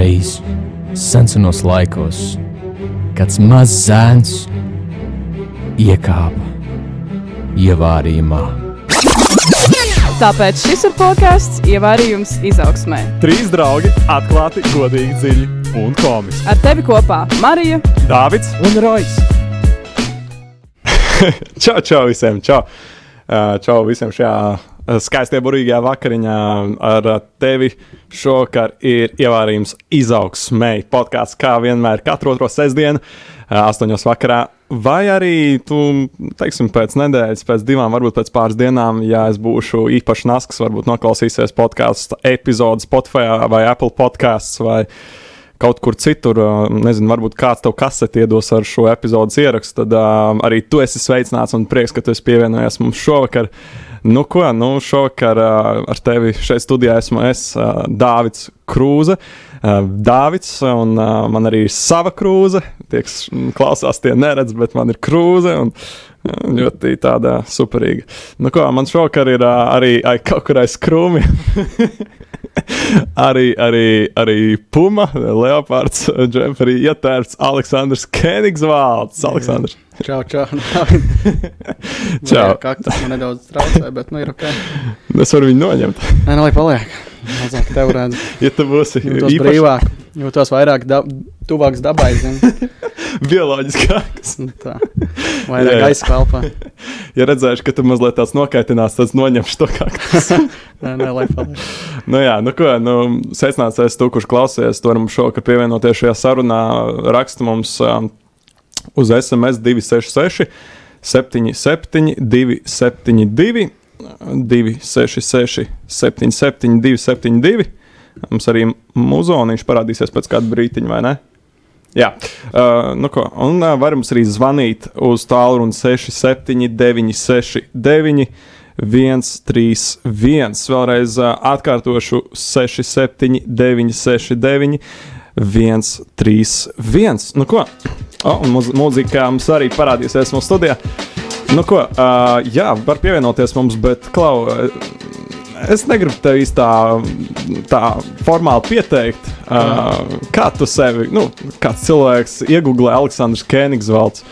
Kādreiz, senos laikos, kāds mazs zēns iekāpa ievārījumā. Tāpēc šis ir podkāsts Ievārījums izaugsmē. Trīs draugi, atklāti, godīgi, dziļi un komiski. Ar tevi kopā Marija Dāvids un Rojas. čau, čau visiem! Čau, Uh, čau visiem šajā skaistajā, burvīgajā vakariņā. Ar uh, tevi šovakar ir ievārījums izaugsmē. Podkāsts kā vienmēr, katru otro sestdienu, astoņos vakarā. Vai arī tu, teiksim, pēc nedēļas, pēc divām, varbūt pēc pāris dienām, ja es būšu īpaši nasks, varbūt noklausīsies podkāstu epizodi Spotify vai Apple podkāsts vai kaut kur citur, nezinu, varbūt kāds tev kaseti iedos ar šo epizodes ierakstu, tad uh, arī tu esi sveicināts un prieks, ka tu esi pievienojies mums šovakar. Nu, ko, nu, šovakar ar tevi šeit studijā esmu es, Dāvids Krūze. Dāvids, un man arī ir sava krūze. Tie, kas klausās, tie neredz, bet man ir krūze. Un, ļoti tāda superīga. Nu, ko, man šovakar ir arī ai, kaut kur aiz krūmiem. arī, arī, arī Puma, Leopards, Džefrī, ietērts Aleksandrs Kenigsvalds. Aleksandrs. Čau, čau. Čau. Kā tas man nedaudz traucē, bet nu ir ok. Es varu viņu noņemt. Nē, nu lai paliek. Mazāk tev redz. Ja tu būsi Jūtos brīvāk, jūtos vairāk dab tuvāks dabai, zini. bioloģiskāks. Nu Tā. Vairāk gaisa kalpā. Ja redzēšu, ka tu mazliet tās nokaitinās, tad noņemšu to kā. Nē, nē, lai paliek. Nu, jā, nu, ko, nu, sveicināts es, tu, kurš klausies, tu varam šovakar pievienoties šajā sarunā. Raksta mums um, uz SMS 266, 77, 272, 266, 77, 272. Mums arī muzoniņš parādīsies pēc kāda brītiņa, vai ne? Jā, uh, nu ko, un uh, varam arī zvanīt uz tālruni 67, 969, 131. Vēlreiz uh, atkārtošu 67, 969, 131. Nu ko, oh, un mūzika mums arī parādīsies mūsu studijā. Nu ko, uh, jā, var pievienoties mums, bet Klau. Es negribu tevi tā, tā formāli pieteikt, uh, kā tu sevi, nu, kāds cilvēks iegūlē Aleksandrs Kēnigsvalds.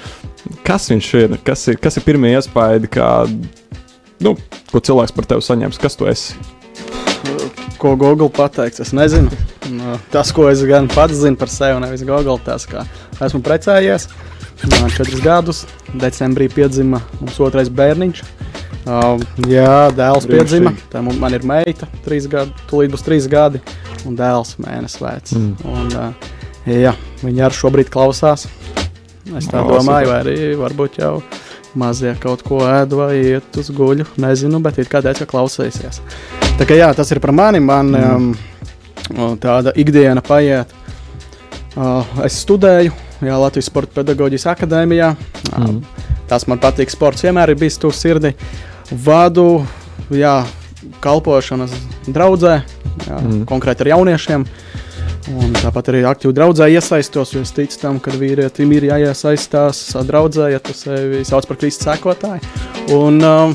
Kas viņš ir? Kas ir, kas ir pirmie iespaidi, kā, nu, ko cilvēks par tevi saņems? Kas tu esi? Ko Google pateiks, es nezinu. Nu, Tas, ko es gan pats zinu par sevi, nevis Google, tas, ka esmu precējies. Man ir četrus gadus, decembrī piedzima mums otrais bērniņš. Uh, jā, dēls piedzima. Tā man ir meita, trīs gadi, tūlīt būs trīs gadi, un dēls mēnesis vecs. Mm. Un, uh, jā, viņi arī šobrīd klausās. Es tā O, domāju, vai arī varbūt jau mazie kaut ko ēd vai iet uz guļu. Nezinu, bet it kā teica, ka klausīsies. Tā kā jā, tas ir par mani. Man um, tāda ikdiena paiet. Uh, es studēju jā, Latvijas Sporta pedagoģijas akadēmijā. Uh, Mm. Tas man patīk. Sports vienmēr ir bijis tuvu sirdī. Vadu jā, kalpošanas draudzē, jā, Mm. mm. konkrēti ar jauniešiem. Un tāpat arī aktīvi draudzē iesaistos, jo es ticu tam, ka vīrietim ir jāiesaistās draudzē, ja tu sevi sauc par Kristus sekotāju. Un, um,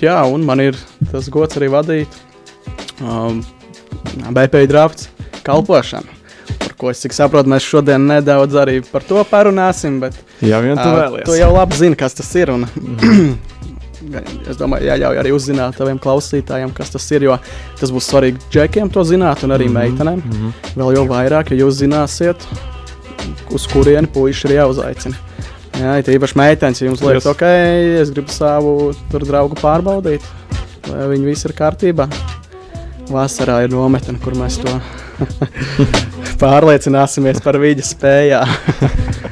jā, un man ir tas gods arī vadīt um, BP drafts kalpošanu. Par ko es saprotu, mēs šodien nedaudz arī par to parunāsim. Bet, Jā, vien tu ā, vēlies. tu jau labi zini, kas tas ir. Un, es domāju, jāļauj arī uzzināt taviem klausītājiem, kas tas ir. Jo tas būs svarīgi džekiem to zināt, un arī mm -hmm. meitenēm. Mm -hmm. Vēl jau vairāk, ja jūs zināsiet, uz kurieni puiši ir jāuzaicina. Jā, it īpaši meitenes, ja jums liekas, Yes. ok, es gribu savu tur draugu pārbaudīt, vai viņi visi ir kārtībā. Vasarā ir nometne, kur mēs to pārliecināsimies par viņa spējām.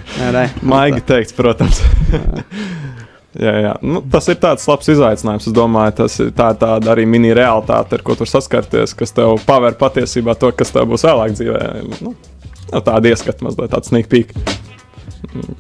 Maigi teikts, protams. jā, jā. Nu, tas ir tāds labs izaicinājums. Es domāju, tas ir tā, tāda arī mini realitāte, ar ko tu vari saskarties, kas tev paver patiesībā to, kas tev būs vēlāk dzīvē. Nu, tāda ieskata mazliet, tāds sneak peek.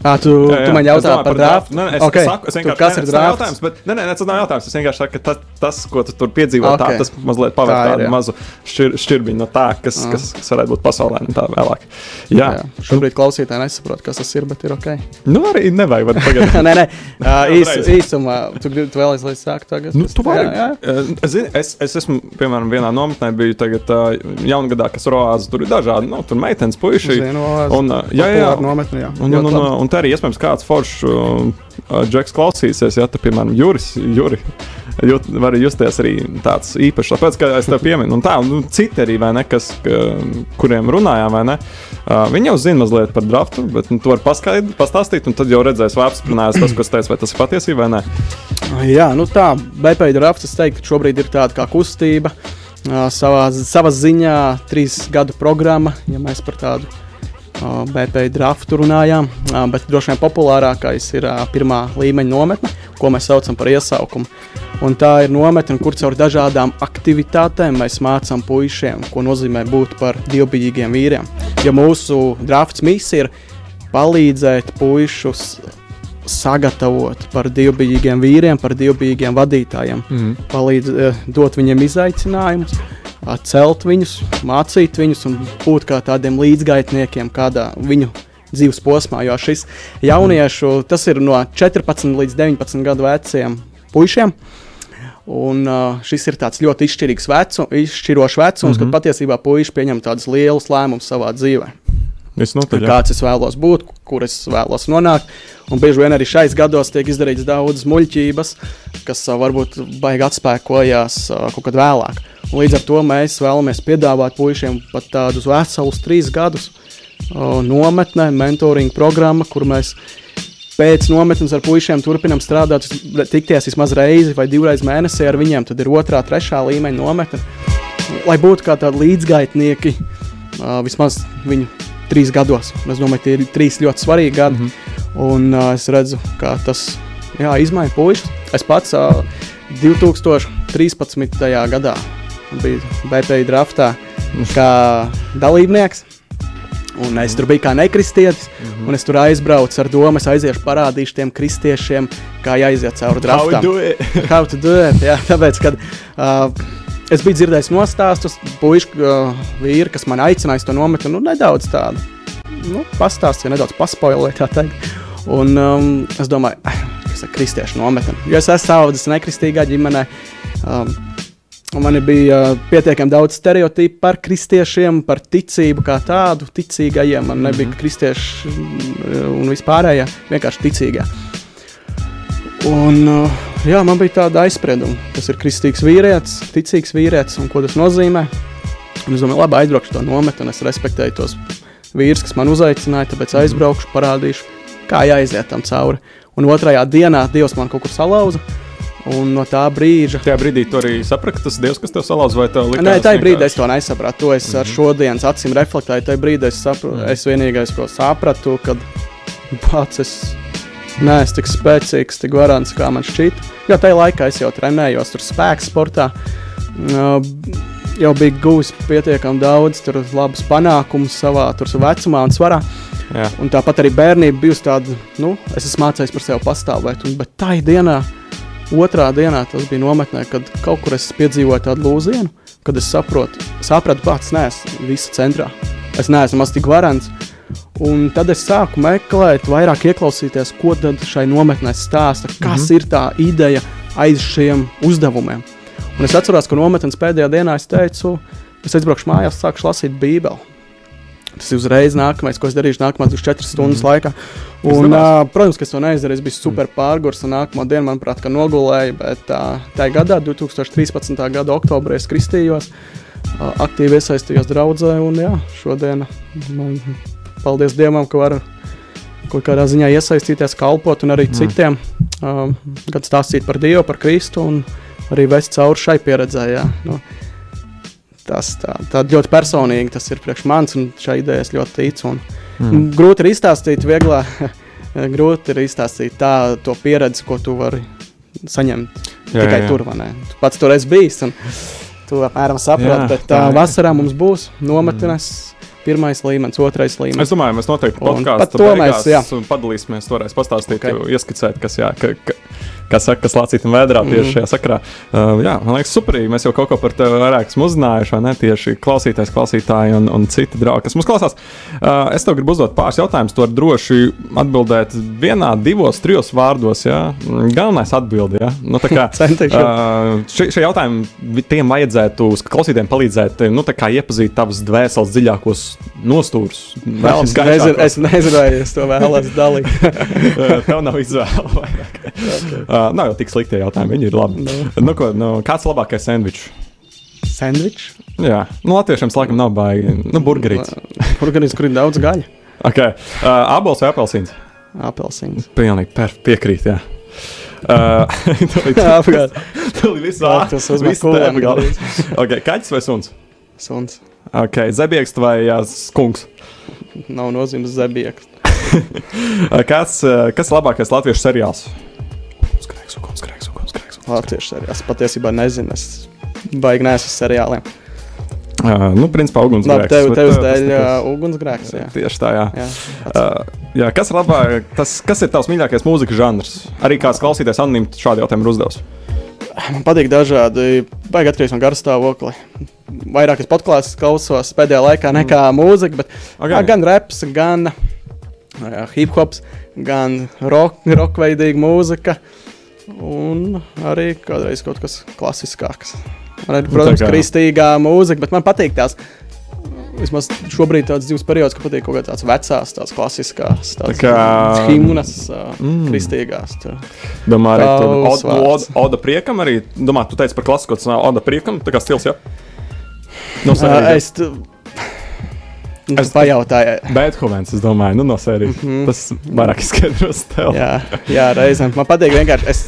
À, tu, Jā, jā. tu man jautā par draftu? Nē, es, okay. saku, es vienkārši kas nē, ir drafts? jautājums, bet, nē, nē, tas nav jautājums. Es vienkārši saku, ka tas, tas ko tu tur piedzīvo, okay. Tā, tas mazliet pavēr Tā tādu jā. mazu šķir, šķirbiņu no tā, kas, Ah. kas, kas varētu būt pasaulē un tā vēlāk. Jā, Jā. Šobrīd klausītāji nesaprot, kas tas ir, bet ir ok. nu arī nevajag vat pagaidīt. nē, nē, uh, īs, īsumā. Tu, tu vēlēsies, lai es sāku tagad? Nu, tu vari. jā, jā. Es, zini, es, es esmu, piemēram, vienā nometnē, biju tagad uh, jaungadā, kas roāzes. Tur ir dažādi, nu, tur meitenes, puiši. Zinu, Un, uh, jā, jā, jā. Nometni, jā. Un, un, un, un, un te arī iespējams kāds foršs džeks klausīsies, ja tu, piemēram, Juris, Juri, jūt, var justies arī tāds īpašs. Tāpēc, ka es tev pieminu, un tā, un nu, citi arī, vai ne, kas, ka, kuriem runājām, vai ne, viņi jau zina mazliet par draftu, bet nu, tu vari paskaidrot, pastāstīt, un tad jau redzēs, vai apstiprinājās tas, ko es teicu, vai tas ir patiesība vai nē. Jā, nu tā, BP drafts, es teiktu, šobrīd ir tāda kā kustība. Savā, savā ziņā trīs gadu programma, ja mēs par tādu ā, BP draftu runājām. Bet droši vien populārākais ir pirmā līmeņa nometne, ko mēs saucam par iesaukumu. Un tā ir nometne, kur caur dažādām aktivitātēm mēs mācām puišiem, ko nozīmē būt par dievbijīgiem vīriem. Jo mūsu drafts misija ir palīdzēt puišus sagatavot par dievbijīgiem vīriem, par dievbijīgiem vadītājiem. Mm. Palīdz dot viņiem izaicinājumus, celt viņus, mācīt viņus un būt kā tādiem līdzgaitniekiem kādā viņu dzīves posmā. Jo šis jauniešu, tas ir no 14 līdz 19 gadu veciem puišiem. Un, uh, šis ir tāds ļoti izšķirīgs vecu, izšķirošs vecums, mm -hmm. kad patiesībā puiši pieņem tādus lielus lēmumus savā dzīvēm Visnotaļ, kāds es vēlos būt, kur es vēlos nonākt. Un bieži vien arī šais gados tiek izdarīts daudz muļķības, kas varbūt baigi atspēkojās kaut kad vēlāk. Un līdz ar to mēs vēlamies piedāvāt puišiem pat tādus veselus trīs gadus nometnē, mentoring programma, kur mēs pēc nometnes ar puišiem turpinām strādāt, tikties vismaz reizi vai divreiz mēnesī ar viņiem. Tad ir otrā, trešā līmeņa nometne, lai būtu kā tādi līdzgaitnieki vismaz viņu trīs gados. Un Es domāju, tie ir trīs ļoti svarīgi gadi. Mm -hmm. Un uh, es redzu, ka tas jā, izmaina puikas. Es pats uh, 2013. gadā biju BP draftā kā dalībnieks. Un es tur biju kā nekristietis, mm -hmm. un es tur aizbraucu ar domu, es aiziešu parādīšu tiem kristiešiem, kā jāiziet cauri How we draftam. do it? How to do it? Jā, tāpēc, kad uh, es biju dzirdējis nostāstus, puiši, uh, vīri, kas man aicināja to nometni, nu, nedaudz tādu nu, pastāstīju, nedaudz paspoilēju, tā teikt. Un um, es domāju, ah, kas ir kristiešu nometne. Jo es esmu audzis nekristīgā ģimenē. Um, Man bija uh, pietiekami daudz stereotipu par kristiešiem, par ticību kā tādu, ticīgajiem. Man nebija -hmm. kristieši mm, un vispārējie, vienkārši ticīgie. Un, uh, jā, man bija tāda aizsprieduma, kas ir kristīgs vīrietis, ticīgs vīrietis un ko tas nozīmē. Un es domāju, labi, aizbraukšu to nometni, un es respektēju tos vīrus, kas man uzaicināja, tāpēc aizbraukšu, parādīšu, kā jāiziet tam cauri. Un otrajā dienā Dievs man kaut kur salauza, un no tā brīža. Tajā brīdī tu arī saprati, ka tas Dievs, kas tev salauza, vai tev likās? Nē, tajā brīdī es to nesapratu. To es ar šodienas acīm reflektēju. Tajā brīdī es, sapru, Mhm. es vienīgais, ko sapratu, kad pats es neesmu tik spēcīgs, tik varants, kā man šķita. Jo tajā laikā es jau trenējos, tur spēks sportā. Jau bija guvis pietiekami daudz, tur labus panākumus savā tur vecumā un svarā. Jā. Un tāpat arī bērnība bijusi tāda, nu, es esmu mācījies par sevi pastāvēt. Un, bet tā dienā, otrā dienā, tas bija nometnē, kad kaut kur es piedzīvoju tādu lūzienu, kad es saprotu, sapratu, pats neesmu visu centrā. Es neesmu maz tik varants. Un tad es sāku meklēt, vairāk ieklausīties, ko tad šai nometnē stāsta, kas mm -hmm. ir tā ideja aiz šiem uzdevumiem. Un es atceros, ka nometnes pēdējā dienā es teicu, es aizbraukšu mājās, sākšu lasīt Bībeli. Tas ir uzreiz nākamais, ko es darīšu nākamās 24 stundas mm. laikā. Un, uh, protams, ka es to neizdarīju. Es biju super pārgurs un nākamā diena, manuprāt, ka nogulēju. Bet uh, tajā gadā, 2013. gada oktobrī, es kristījos, uh, aktīvi iesaistījos draudzē. Un jā, šodien man paldies Dievam, ka varu kaut kādā ziņā iesaistīties, kalpot un arī mm. citiem. Uh, gan stāstīt par Dievu, par Kristu un arī vest cauri šai pieredzē. Jā. Nu, tas tā, tā ļoti personīgi tas ir priekš manis, un šai idejai es ļoti ticu. Un, mm. Grūti ir izstāstīt, vieglāk, grūti ir izstāstīt tā, to pieredzi, ko tu vari saņemt jā, tikai jā, jā. tur. vai ne? Tu pats tur esi bijis, un tu apmēram saproti, Jā, bet tā tā, ir. vasarā mums būs nometnes. Mm. Pirmais līmenis, otrais līmenis. Es domāju, mēs noteikti par to mēs, jā. padalīsimies. Toreiz pastāstīt, Ok. okay. ieskicēt, kas, jā, ka, ka, kas saka, kas lācīt un vēdrā tieši Mhm. šajā sakrā. Uh, jā, man liekas, superīgi. Mēs jau kaut ko par tevi vairāk esam uzzinājuši, vai ne? Tieši klausītājs, klausītāji un, un citi draugi, kas mums klausās. Uh, es tev gribu uzdot pāris jautājumus. Tu vari droši atbildēt vienā, divos, trijos vārdos. Jā? Galvenais atbildi. Jā? Nu, tā kā. Uh, šie, šie jautājumi tiem vajadzētu klausītājiem palīdzēt nu, tā kā iepazīt tavas dvēseles dziļākos nostūrus. Vēl es nezinu, es nezinu, vai es to vēlos dalīt. Tev nav izvēle. vairāk. uh, nav jau tik slikti jautājumi, viņi ir labi. Nu, ko, nu, kāds ir labākais sandvičs? Sandvičs. Jā, nu, latviešiem laikam nav baigi. Nu, burgerīts. Burgerīs, kur ir daudz gaļa. Okay. Uh, Abols vai apelsīns? Apelsīns. Pilnīgi per, piekrīt. Jā. Uh, Jā, tas uzmet kūlēm gandrīz. okay, Kaķis vai suns? Suns. Okay, Zebieks vai uh, skunks? Nav nozīmes zebieks. Kas, uh, kas ir labākais latviešu seriāls? Skrēks, skrēks. Latviešu seriāls. Es patiesībā nezinu. Es baigi neesmu uz seriāliem. Uh, nu, principā, Labi, ugunsgrēks. tev, bet, tev uh, dēļ uh, ugunsgrēks. Jā. Tieši tā, jā. Jā. Uh, jā, kas ir labāk, tas, kas ir tavs mīļākais mūzikas žanrs? Arī kāds klausītājs anonīmi šādu jautājumu ir uzdevis. Man patīk dažādi, baigi atkarīgs no garstāvokļa. Vairāk es podkāstus klausos pēdējā laikā nekā mm. mūzika, bet Okay. gan reps, gan uh, hip hops, gan rock, rock veidīga mūzika. Un arī kādreiz kaut kas klasiskāks. Arī, protams, tā kā- kristīgā mūzika, bet man patīk tās. Vismaz šobrīd tāds dzīves periods, ka patīk kaut kādas tādas vecās, tādas klasiskās, tādas kā- kā... himnas, Mm. kristīgās. Tur. Domā, arī Tavs Oda. Oda, Oda priekam arī. Domā, tu teici par klasisko, tas nav Oda priekam, tā kā stils, jā? No Uh, sērijas. es. Es- pajautāju. Beethovens, es domāju, nu no sērijas. Mm. -hmm. Tas vairāk izskaidros tev. Jā, jā reizēm man patīk vienkārši. Es,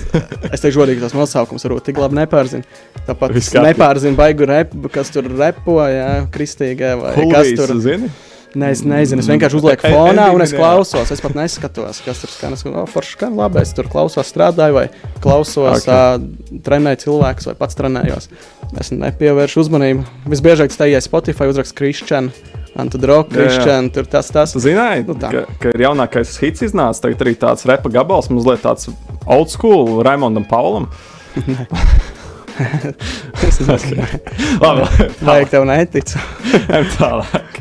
es teikšu, godīgi, tos nosaukums varbūt tik labi nepārzinu. Tāpat nepārzinu baigu repu, kas tur repo, jā, kristīgā vai kas Hulvijas, tur. zini? Ne, es nezinu, es vienkārši uzlieku fonā un es klausos. Es pat neskatos, kas tur skan. Es domāju, oh, forši skan labi. Es tur klausos, strādāju vai klausos, Ok. okay. uh, trenēju cilvēkus vai pats trenējos. Es nepievēršu uzmanību. Visbiežāk tas tajā Spotify uzraksts Christian, jā. Christian, tur tas, tas. Zināji, Nu tā. ka, ka ir jaunākais hits iznācis. Tagad arī tāds repa gabals, mazliet tāds old school Raimondam Paulam. Es nezinu, Labi, Vajag tev neticu. tālāk.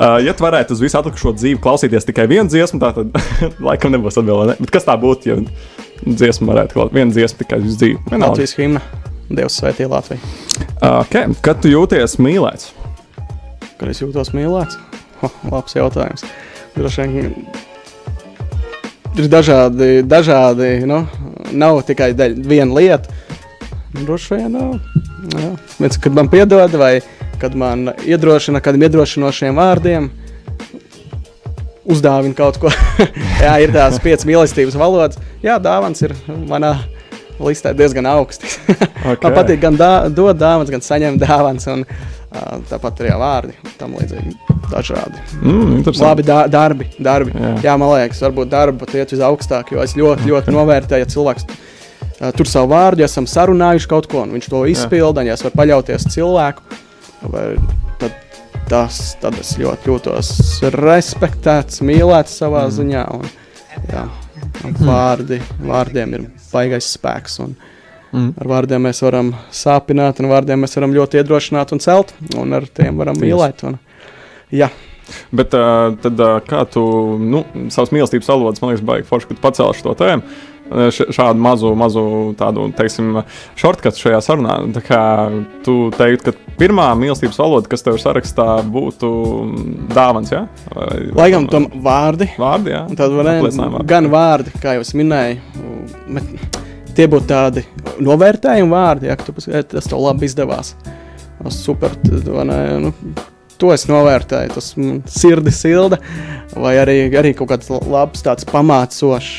Uh, ja tu varētu uz visu atlikušo dzīvi klausīties tikai vienu dziesmu, tā tad laikam nebūs atbildība. Bet kas tā būtu, ja dziesmu varētu klausīties? Vienu dziesmu tikai uz dzīvi. Vienalga. Latvijas himna. Dievs svētī Latviju. Uh, okay. Kad tu jūties mīlēts? Kad es jūtos mīlēts? Ho, labs jautājums. Droši vien ir dažādi, dažādi nu, nav tikai daļ, viena lieta. Droši vien, nu, jā. Viens, kad man piedod, vai kad man iedrošina kādiem iedrošinošiem vārdiem, uzdāvina kaut ko. jā, ir tās piecas mīlestības valodas. Jā, dāvāns ir manā listē diezgan augsts. Okay. Man patīk gan dā, dot dāvanas, gan saņemt dāvanas, un uh, tāpat arī vārdi tam līdzīgi. Dažādi. Mm. Labi, dā, darbi. darbi. Jā. Jā. Man liekas, varbūt darba pat iet uz augstāk, jo es ļoti, ļoti novērtēju, ja cilvēks uh, tur savu vārdu, ja esam sarunājuši kaut ko, un viņš to izpilda, un ja es varu paļauties uz cilvēku, vai, tad, tas, tad es ļoti jūtos respektēts, mīlēts savā mm. ziņā. Un, jā, un vārdi, vārdiem ir baigais spēks. Un, Mm. Ar vārdiem mēs varam sāpināt, un vārdiem mēs varam ļoti iedrošināt un celt, un ar tiem varam Tiesa. mīlēt. Un, jā, Bet uh, tad, uh, kā tu nu, savas mīlestības valodas, man liekas, baigi forši, ka tu pacēli šo tēmu. Šādu mazu, mazu tādu, teiksim, shortcut šajā sarunā. Tā kā tu teiktu, ka pirmā mīlestības valoda, kas tev ir sarakstā, būtu dāvāns, jā? Vai, laikam tam vārdi. Vārdi, jā. Un Tad var Apliecinājuma vārdi. gan vārdi, kā jau es minēju, bet tie būtu tādi novērtējumi vārdi, ja tu tas tev labi izdevās. Nu, Super, ne, nu, to es novērtēju, tas man sirdi silda, vai arī, arī kaut kāds labs tāds pamācošs,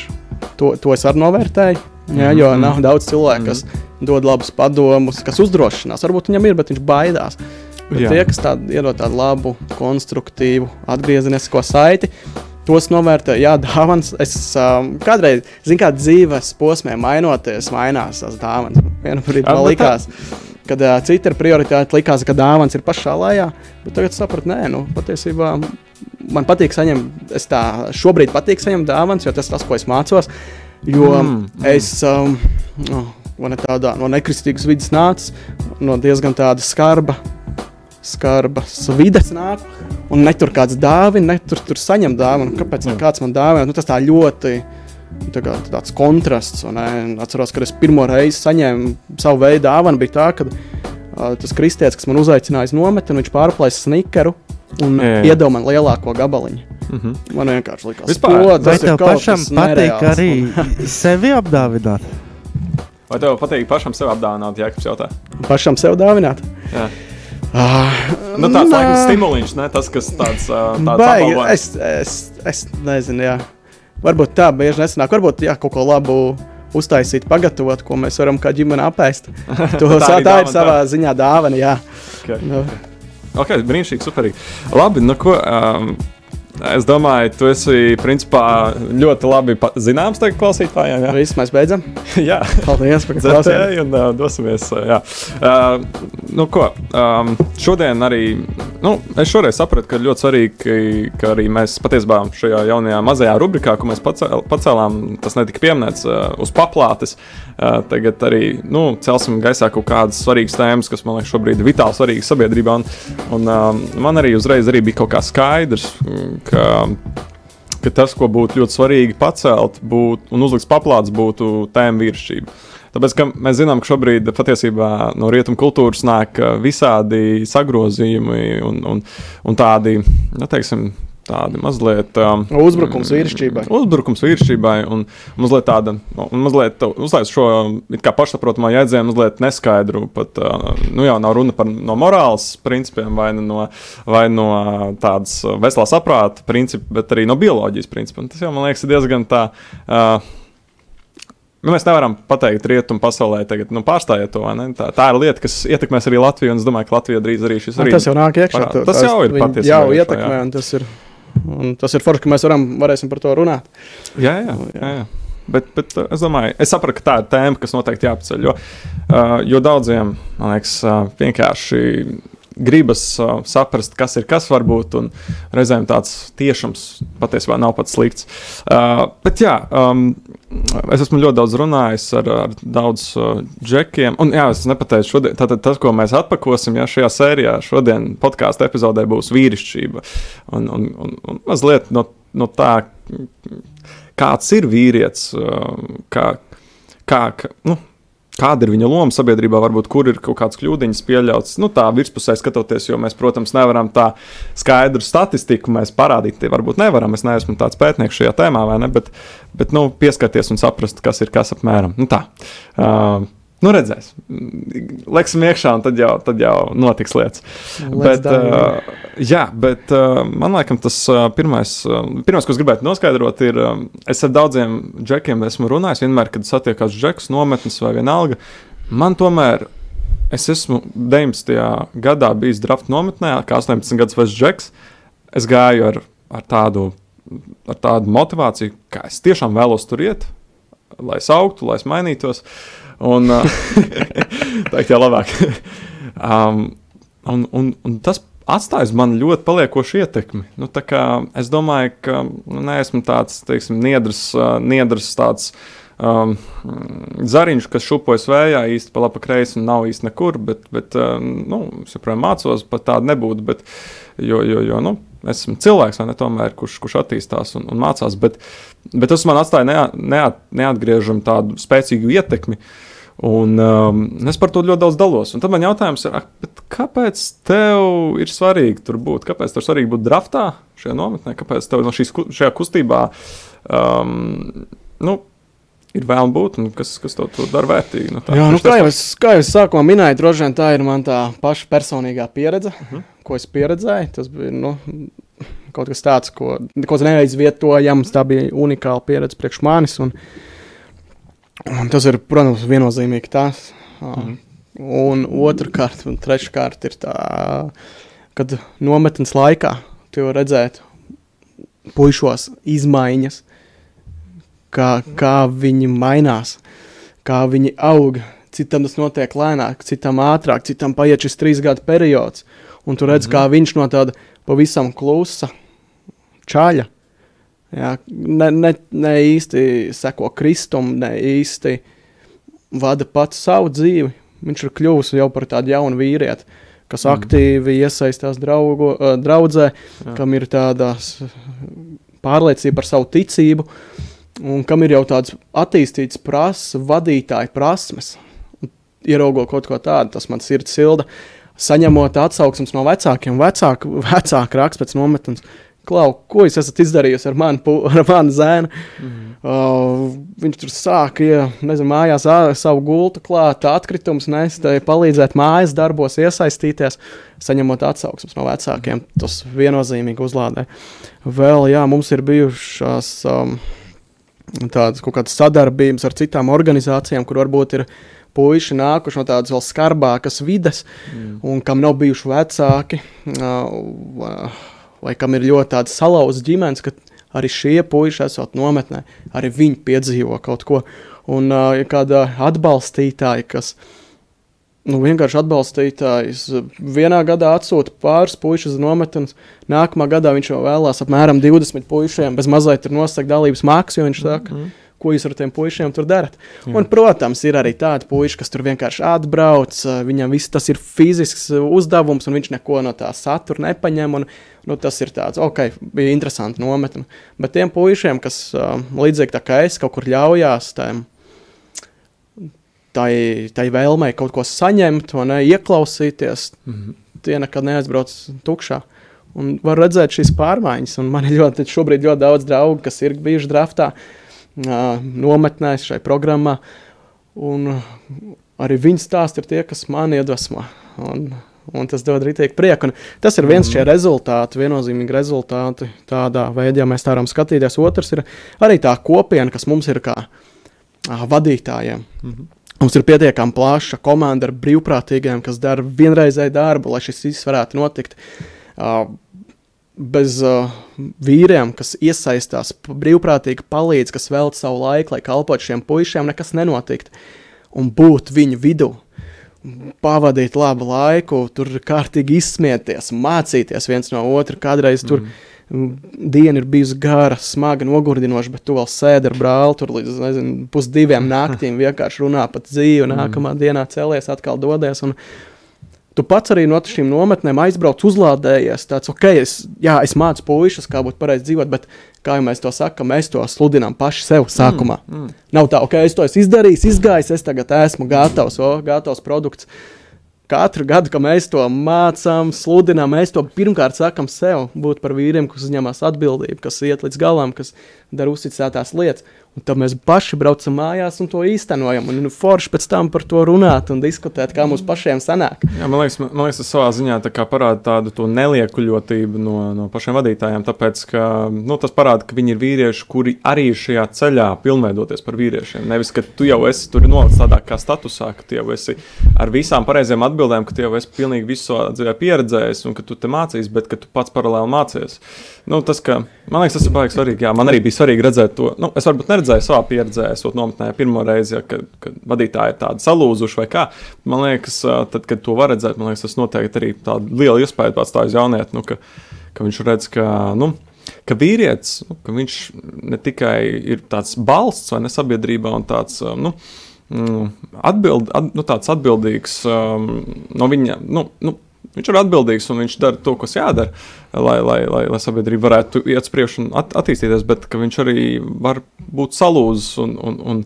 to, to es arī novērtēju. Ja, jo Mhm. nav daudz cilvēku, kas dod labus padomus, kas uzdrošinās. Varbūt viņam ir, bet viņš baidās. Bet tie, kas tādu iedod tādu labu, konstruktīvu, atgriezenisko saiti, tos novērtē. Jā, dāvāns. Es um, kādreiz, zinu, kā dzīves posmē mainoties, mainās tās dāvāns. Vienā brīdī man likās, kad uh, cita ir prioritāte, likās, ka dāvāns ir pašā lejā. Bet tagad sapratu, nē, nu, patiesībā man patīk saņemt, es tā šobrīd patīk saņemt dāvāns, jo tas ir tas, ko es mācos. Jo mm, mm. es um, no, ne tādā, no nekristīgas vidas nācu, no diezgan tāda skarba, skarbas vidas nāku. Un ne tur kāds dāvina, ne tur, tur saņem dāvanu. Kāpēc mm. kāds man dāvina? Nu, tas tā ļoti tā kā, tāds kontrasts. Es atceros, kad es pirmo reizi saņēmu savu veidu dāvanu, bija tā, ka uh, tas kristietis, kas man uzaicināja uz nometni, viņš pārplēsa snikeru un jā, jā. iedeva man lielāko gabaliņu. Mm -hmm. Man vienkārši likās, Vispār, ko, tas ir pašam patīk nereāls. arī sevi apdāvināt. Vai tev patīk pašam sev apdāvināt, ja kas jautā? Pašam sev dāvināt? Jā. Ah, nu, tāds laikam stimuliņš, ne tas, kas tāds uh, - tāds - es, es, es nezinu, jā. Varbūt tā bieži nesanāk. Varbūt jā, kaut ko labu uztaisīt, pagatavot, ko mēs varam kā ģimene apēst. To, tā, tā ir savā tā. ziņā dāvana. Jā. Okay. Nu. Okay, brīnišķīgi, superīgi. Labi, nu ko. Um, Es domāju, tu esi principā ļoti labi zināms tagad klausītājiem. Jā, Viss, mēs beidzam. jā, paldies par klausīšanos. Un uh, dosimies. Uh, jā. Uh, nu, ko, um, šodien arī, nu, es šoreiz sapratu, ka ļoti svarīgi, ka, arī mēs patiesībā šajā jaunajā mazajā rubrikā, ko mēs pacēl, pacēlām, tas netika pieminēts uh, uz paplātes. Uh, tagad arī nu, celsim gaisā kaut kādas svarīgas tēmas, kas man liekas šobrīd ir vitāli svarīgas sabiedrībā. Un, un, uh, man arī uzreiz arī bija kaut kā skaidrs, ka, ka tas, ko būtu ļoti svarīgi pacelt būt, un uzlikt paplāts, būtu tēma virsība. Tāpēc mēs zinām, ka šobrīd patiesībā no rietumu kultūras nāk visādi sagrozījumi un, un, un tādi, nu, teiksim, tādi mazliet. Um, uzbrukums vīrišķībai. Uzbrukums vīrišķībai un mazliet tāda, un mazliet uzlaiž šo kā pašsaprotamā jēdzienu, mazliet neskaidru. Pat, uh, nu jau nav runa par no morāles principiem vai no, vai no tādas veselā saprāta principa, bet arī no bioloģijas principa. Un tas jau man liekas diezgan tā. Uh, Nu, mēs nevaram pateikt, rietumu pasaulē, tagad nu, pārstājiet to. Tā, tā ir lieta, kas ietekmēs arī Latviju. Es domāju, ka Latvija drīz arī šis arī. Tas jau nāk iekšā. Tas, tas jau ir patiesībā. Jau ietekmē, un tas ir Un tas ir forši, ka mēs varam, varēsim par to runāt. Jā, jā. jā. jā, jā. Bet, bet uh, es domāju, es saprotu, ka tā ir tēma, kas noteikti jāpaceļ. Jo, uh, jo daudziem, man liekas, uh, vienkārši gribas uh, saprast, kas ir kas, varbūt, un reizēm tāds tiešums patiesībā nav pats slikts. Uh, bet jā, um, es esmu ļoti daudz runājis ar, ar daudziem uh, džekiem, un jā, es nepateicu, šodien, tātad tas, ko mēs atpakosim, ja šajā sērijā, šodien podkāstu epizodē būs vīrišķība. Un, un, un, un mazliet no, no tā, kāds ir vīrietis, uh, kā, kā, nu, Kāda ir viņa loma sabiedrībā, varbūt kur ir kaut kādas kļūdiņas pieļautas? Nu, tā virspusē skatoties, jo mēs, protams, nevaram tā skaidru statistiku parādīt. Tie varbūt nevaram. Es neesmu tāds pētnieks šajā tēmā, vai ne? Bet, bet nu, pieskarties un saprast, kas ir kas apmēram. Nu, tā. Uh, Nu, redzēs. Leksim iekšā, un tad jau, tad jau notiks lietas. Let's bet, uh, jā, bet uh, man liekas, tas uh, pirmais, uh, pirmais, ko es gribētu noskaidrot, ir, uh, es ar daudziem džekiem esmu runājis. Vienmēr, kad satiekās džeks, nometnes vai vienalga, man tomēr. Es esmu 19. gadā bijis draft nometnē, kā 18 gadus vecs džeks. Es gāju ar, ar, tādu, ar tādu motivāciju, ka es tiešām vēlos tur iet, lai es augtu, lai es mainītos. Uh, Un, tā ir labāk. um, un, un, un tas atstājas man ļoti paliekošu ietekmi. Nu, es domāju, ka nu, neesmu tāds teiksim, niedrs, niedrs tāds. Um, zariņš, kas šūpojas vējā, īsti pa labi, kreisi un nav īsti nekur, bet, bet um, nu, es joprojām mācos, pat tāda nebūtu. Bet, jo, jo, jo nu, esmu cilvēks, ne, tomēr, kurš, kurš attīstās un, un mācās. Bet, bet tas man atstāja neat, neat, neatgriežamu tādu spēcīgu ietekmi. Uh, Un, um, es par to ļoti daudz dalos. Un tad man jautājums ir, kāpēc tev ir svarīgi tur būt? Kāpēc tev ir svarīgi būt draftā šajā nometnē? Kāpēc tev no šīs, šajā kustībā um, nu, ir vēlme būt un kas, kas tev to dara vērtīgi? Nu, tā, Jā, nu, kā, jau es, kā jau es sākumā minēju, droši vien tā ir man tā paša personīgā pieredze, uh mhm. -huh. ko es pieredzēju. Tas bija nu, kaut kas tāds, ko, ko neizvietojams. Tā bija unikāla pieredze priekš manis. Un, Un tas ir, protams, viennozīmīgi tas. Mm. Un otrkārt, un treškārt ir tā, kad nometnes laikā tu redzēt puišos izmaiņas, kā, kā viņi mainās, kā viņi aug, citam tas notiek lēnāk, citam ātrāk, citam paiet šis trīs gadu periods. Un tu redz, mm -hmm. kā viņš no tāda pavisam klusa čaļa. Jā, ne, ne, ne īsti seko kristum, ne īsti vada pats savu dzīvi. Viņš ir kļuvis jau par tādu jaunu vīrieti, kas mm. aktīvi iesaistās draugu, draudzē, Jā. kam ir tāda pārliecība par savu ticību, un kam ir jau tāds attīstīts prasa, vadītāja prasmes. Ieraugot kaut ko tādu, tas man sirds silda. Saņemot atsauksmes no vecākiem, vecāku, vecāku rakstu pēc nometnes, Klau, ko jūs esat izdarījusi ar mani, ar mani zēnu? Mm. Uh, viņš tur sāka, ja, nezinu, mājās savu gultu klāt, atkritumus nest, palīdzēt mājas darbos, iesaistīties, saņemot atsauksmes no vecākiem. Tas viennozīmīgi uzlādē. Vēl, jā, mums ir bijušās um, tādas kaut kādas sadarbības ar citām organizācijām, kur varbūt ir puiši nākuši no tādas vēl skarbākas vides, mm. un kam nav bijuši vecāki. Uh, vai kam ir ļoti tāda salauzta ģimenes, ka arī šie puiši esot nometnē, arī viņi piedzīvo kaut ko. Un uh, kāda atbalstītāja, kas nu, vienkārši atbalstītājs vienā gadā atsūta pāris puikas uz nometnes, nākamā gadā viņš jau vēlās apmēram 20 puišiem, bez mazliet ir nosakt dalības maksu, jo viņš saka, mm -hmm ko jūs ar tiem puišiem tur darat. Jā. Un, protams, ir arī tādi puiši, kas tur vienkārši atbrauc, viņam viss tas ir fizisks uzdevums, un viņš neko no tā satura nepaņem. Un, nu, tas ir tāds, ok, bija interesanti nometni. Bet tiem puišiem, kas līdzīgi tā kā es kaut kur ļaujās, tiem, tai, tai vēlmei kaut ko saņemt, ne, ieklausīties, mm -hmm. tie nekad neaizbrauc tukšā. Un var redzēt šīs pārmaiņas, un man ir ļoti, šobrīd ļoti daudz draugu, kas ir bijuši draftā, nometnēs šai programmā. Un arī viņu stāsti ir tie, kas man iedvesmo. Un, un tas dod rītīgi prieku. Un tas ir viens mm. šie rezultāti, viennozīmīgi rezultāti. Tādā veidā mēs tā varam skatīties. Otrs ir arī tā kopiena, kas mums ir kā uh, vadītājiem. Mm -hmm. Mums ir pietiekami plaša komanda ar brīvprātīgiem, kas dara vienreizēju darbu, lai šis viss varētu notikt. Uh, bez uh, vīriem, kas iesaistās, brīvprātīgi palīdz, kas veltīja savu laiku, lai kalpotu šiem puišiem, nekas nenotiktu. Un būt viņu vidū, pavadīt labu laiku, tur kārtīgi izsmieties, mācīties viens no otra. Kādreiz tur mm. diena ir bijusi gara, smaga, nogurdinoša, bet tu vēl sēdi ar brāli tur līdz nezinu, pusdiviem naktīm, vienkārši runā par dzīvi, mm. nākamā dienā celies, atkal dodies. Un, Tu pats arī no šīm nometnēm aizbrauc, uzlādējies. Tāds, ok, es, jā, es mācu puikas, kā būtu pareizi dzīvot, bet kā jau mēs to sakām, mēs to sludinām paši sev sākumā. Mm, mm. Nav tā, ok, es to esmu izdarījis, izgājis, es tagad esmu gatavs, o, gatavs produkts. Katru gadu, kad mēs to mācām, sludinām, mēs to pirmkārt sakām sev, būt par vīriem, kas uzņemas atbildību, kas iet līdz galam, kas dara uzticētās lietas. Un tad mēs paši braucam mājās un to īstenojam. Un nu, forši pēc tam par to runāt un diskutēt, kā mums pašiem sanāk. Jā, man liekas, man liekas tas savā ziņā tā parāda tādu neliekuļotību no, no pašiem vadītājiem. Tāpēc, ka nu, tas parāda, ka viņi ir vīrieši, kuri arī šajā ceļā pilnveidoties par vīriešiem. Nevis, ka tu jau esi tur nolicis tādā kā statusā, ka tu jau esi ar visām pareizajām atbildēm, ka tu jau esi pilnīgi visu dzīvē pieredzējis un ka tu te mācīsies, bet ka tu pats paralēli mācies. Nu, tas, ka, man liekas, tas ir baigi svarīgi. Jā, man arī bija svarīgi redzēt to. Nu, es varbūt neredzēju savā pieredzē, esot nometnē pirmo reizi, ja, kad, kad vadītāji ir tādi salūzuši vai kā. Man liekas, tad, kad to var redzēt, man liekas, tas noteikti arī tādu lielu iespēju atstāja uz jaunieti, nu, ka, ka viņš redz, ka. Nu, ka vīrietis, nu, ka viņš ne tikai ir tāds balsts vai ne sabiedrībā un tāds, nu, mm, atbild, at, nu, tāds atbildīgs um, no viņa, nu, nu, Viņš ir atbildīgs un viņš dara to, kas jādara, lai, lai, lai, lai sabiedrība varētu iet uz priekšu un at, attīstīties, bet viņš arī var būt salūzis un, un, un,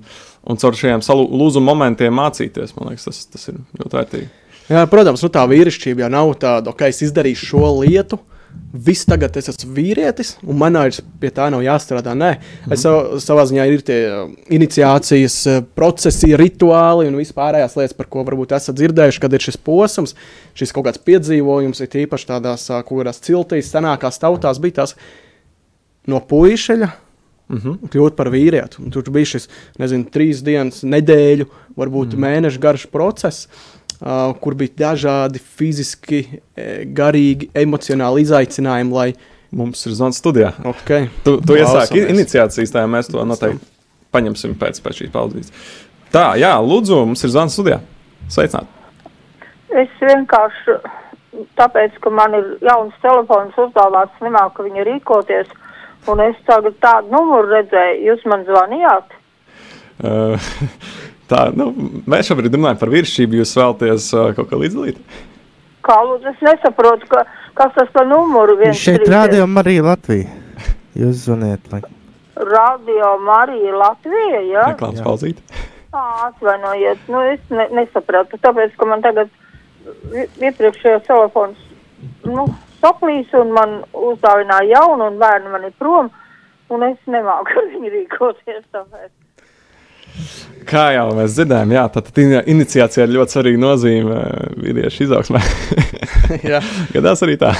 un caur šiem lūzuma momentiem mācīties. Man liekas, tas, tas ir ļoti vērtīgi. Jā, protams, nu, tā vīrišķība jau nav tāda, ka okay, es izdarīšu šo lietu, viss tagad es esmu vīrietis, un man vairs pie tā nav jāstrādā. Nē, mm. es sav, savā ziņā ir tie uh, iniciācijas uh, procesi, rituāli un vispārējās lietas, par ko varbūt esat dzirdējuši, kad ir šis posms, šis kaut kāds piedzīvojums, ir īpaši tādās, uh, kurās ciltīs, senākās tautās bija tās no puišeļa. Mm -hmm. Kļūt par vīrieti. Tur bija šis, nezinu, trīs dienas, nedēļu, varbūt mm. mēnešu garš process. Uh, kur bija dažādi fiziski, garīgi, emocionāli izaicinājumi. Lai... Mums ir zvaigznes studijā. Okay. Tu, tu iesāki iniciācijas, tā mēs to noteikti paņemsim pēc, pēc šīs paudzes. Tā, jā, lūdzu, mums ir zvans studijā. Sveicināt! Es vienkārši, tāpēc, ka man ir jauns telefons uzdāvāts, nemāku viņu rīkoties, un es tagad tādu numuru redzēju, jūs man zvanījāt? Uh, tā, nu, mēs šobrīd runājam par virsību, jūs vēlaties uh, kaut ko līdzdalīt? Kā lūdzu, es nesaprotu, ka, kas tas par numuru viens Šeit Radio Marija Latvija. Jūs zvaniet, lai Radio Marija Latvija, jā? Reklāmas pauzīt. Atvainojiet, nu es ne, nesapratu, tāpēc, ka man tagad iepriekšējais telefons, nu, saplīs un man uzdāvināja jaunu un bērni man ir prom, un es nemāku viņu rīkoties, tāpēc. Kā jau mēs dzirdējām, jā, tad ini- iniciācija ir ļoti svarīga nozīme uh, vīriešu izaugsmē. Gadās arī tā.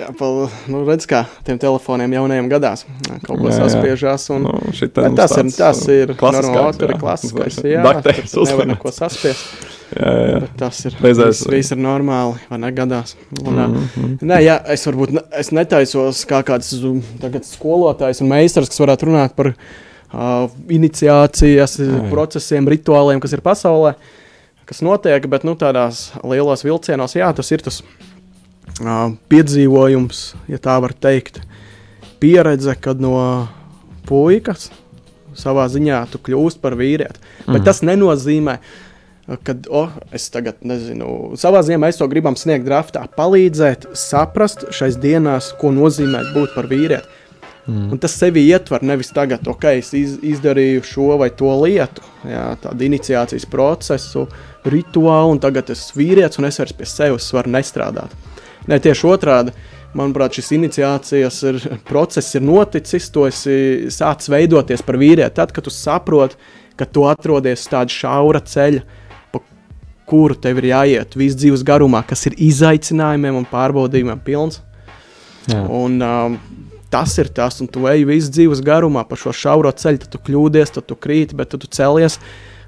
jā pal, nu, redz, kā tiem telefoniem jaunajiem gadās. Kaut jā. saspiežās. Un, Nu, mums tas ir, tas uh, ir normāli, tur ir klasiskais. Jā, tur nevar neko saspiest. Jā, jā, tas ir, Reizēs- viss, ir normāli, vai ne gadās. Un, Mm, mm, mm. Nē, jā, es varbūt ne, es netaisos kā kāds um, tagad skolotājs un meistars, kas varētu runāt par uh, iniciācijas jā. procesiem, rituāliem, kas ir pasaulē, kas notiek, bet nu, tādās lielos vilcienos, jā, tas ir tas uh, piedzīvojums, ja tā var teikt, pieredze, kad no puikas savā ziņā tu kļūsi par vīrieti. Bet Mhm. tas nenozīmē, kad oh, es tagad nezinu, savā ziņā mēs to gribam sniegt draftā, palīdzēt, saprast šais dienās, ko nozīmē būt par vīrieti. Mm. Un tas sevi ietver nevis tagad, ok, es iz, izdarīju šo vai to lietu, jā, tādu iniciācijas procesu, rituālu, un tagad es esmu vīrietis un es vairs pie sevis varu nestrādāt. Nē, tieši otrādi. Manuprāt, šis iniciācijas ir, process ir noticis, tu esi sācis veidoties par vīrieti. Tad, kad tu saproti, ka tu atrodies uz tāda šaura ceļa, pa kuru tev ir jāiet visu dzīves garumā, kas ir izaicinājumiem un pārbaudījumiem pilns. Jā. Un, um, tas ir tas, un tu ej visu dzīves garumā pa šo šauro ceļu, tad tu kļūdies, tad tu krīti, bet tad tu celies,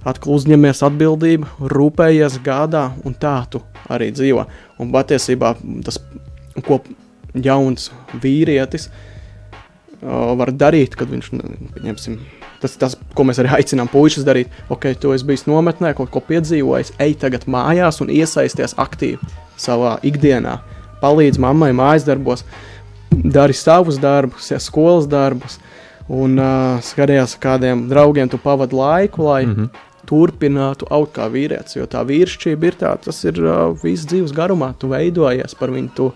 atkal uzņemies atbildību, rūpējies, gādā, un tā tu arī dzīvo. Un patiesībā tas, ko jauns vīrietis uh, var darīt, kad viņš, pieņemsim, tas, tas, ko mēs arī aicinām puikas darīt, ok, tu esi bijis nometnē, kaut ko piedzīvojis, ej tagad mājās un iesaisties aktīvi savā ikdienā. Palīdz mammai mājas darbos, dari savus darbus, ja skolas darbus, un uh, skaties, ar kādiem draugiem tu pavadi laiku, lai mm. -hmm. turpinātu augt kā vīrietis. Jo tā vīrišķība ir tā, tas ir uh, visu dzīves garumā. Tu veidojies par viņu, tu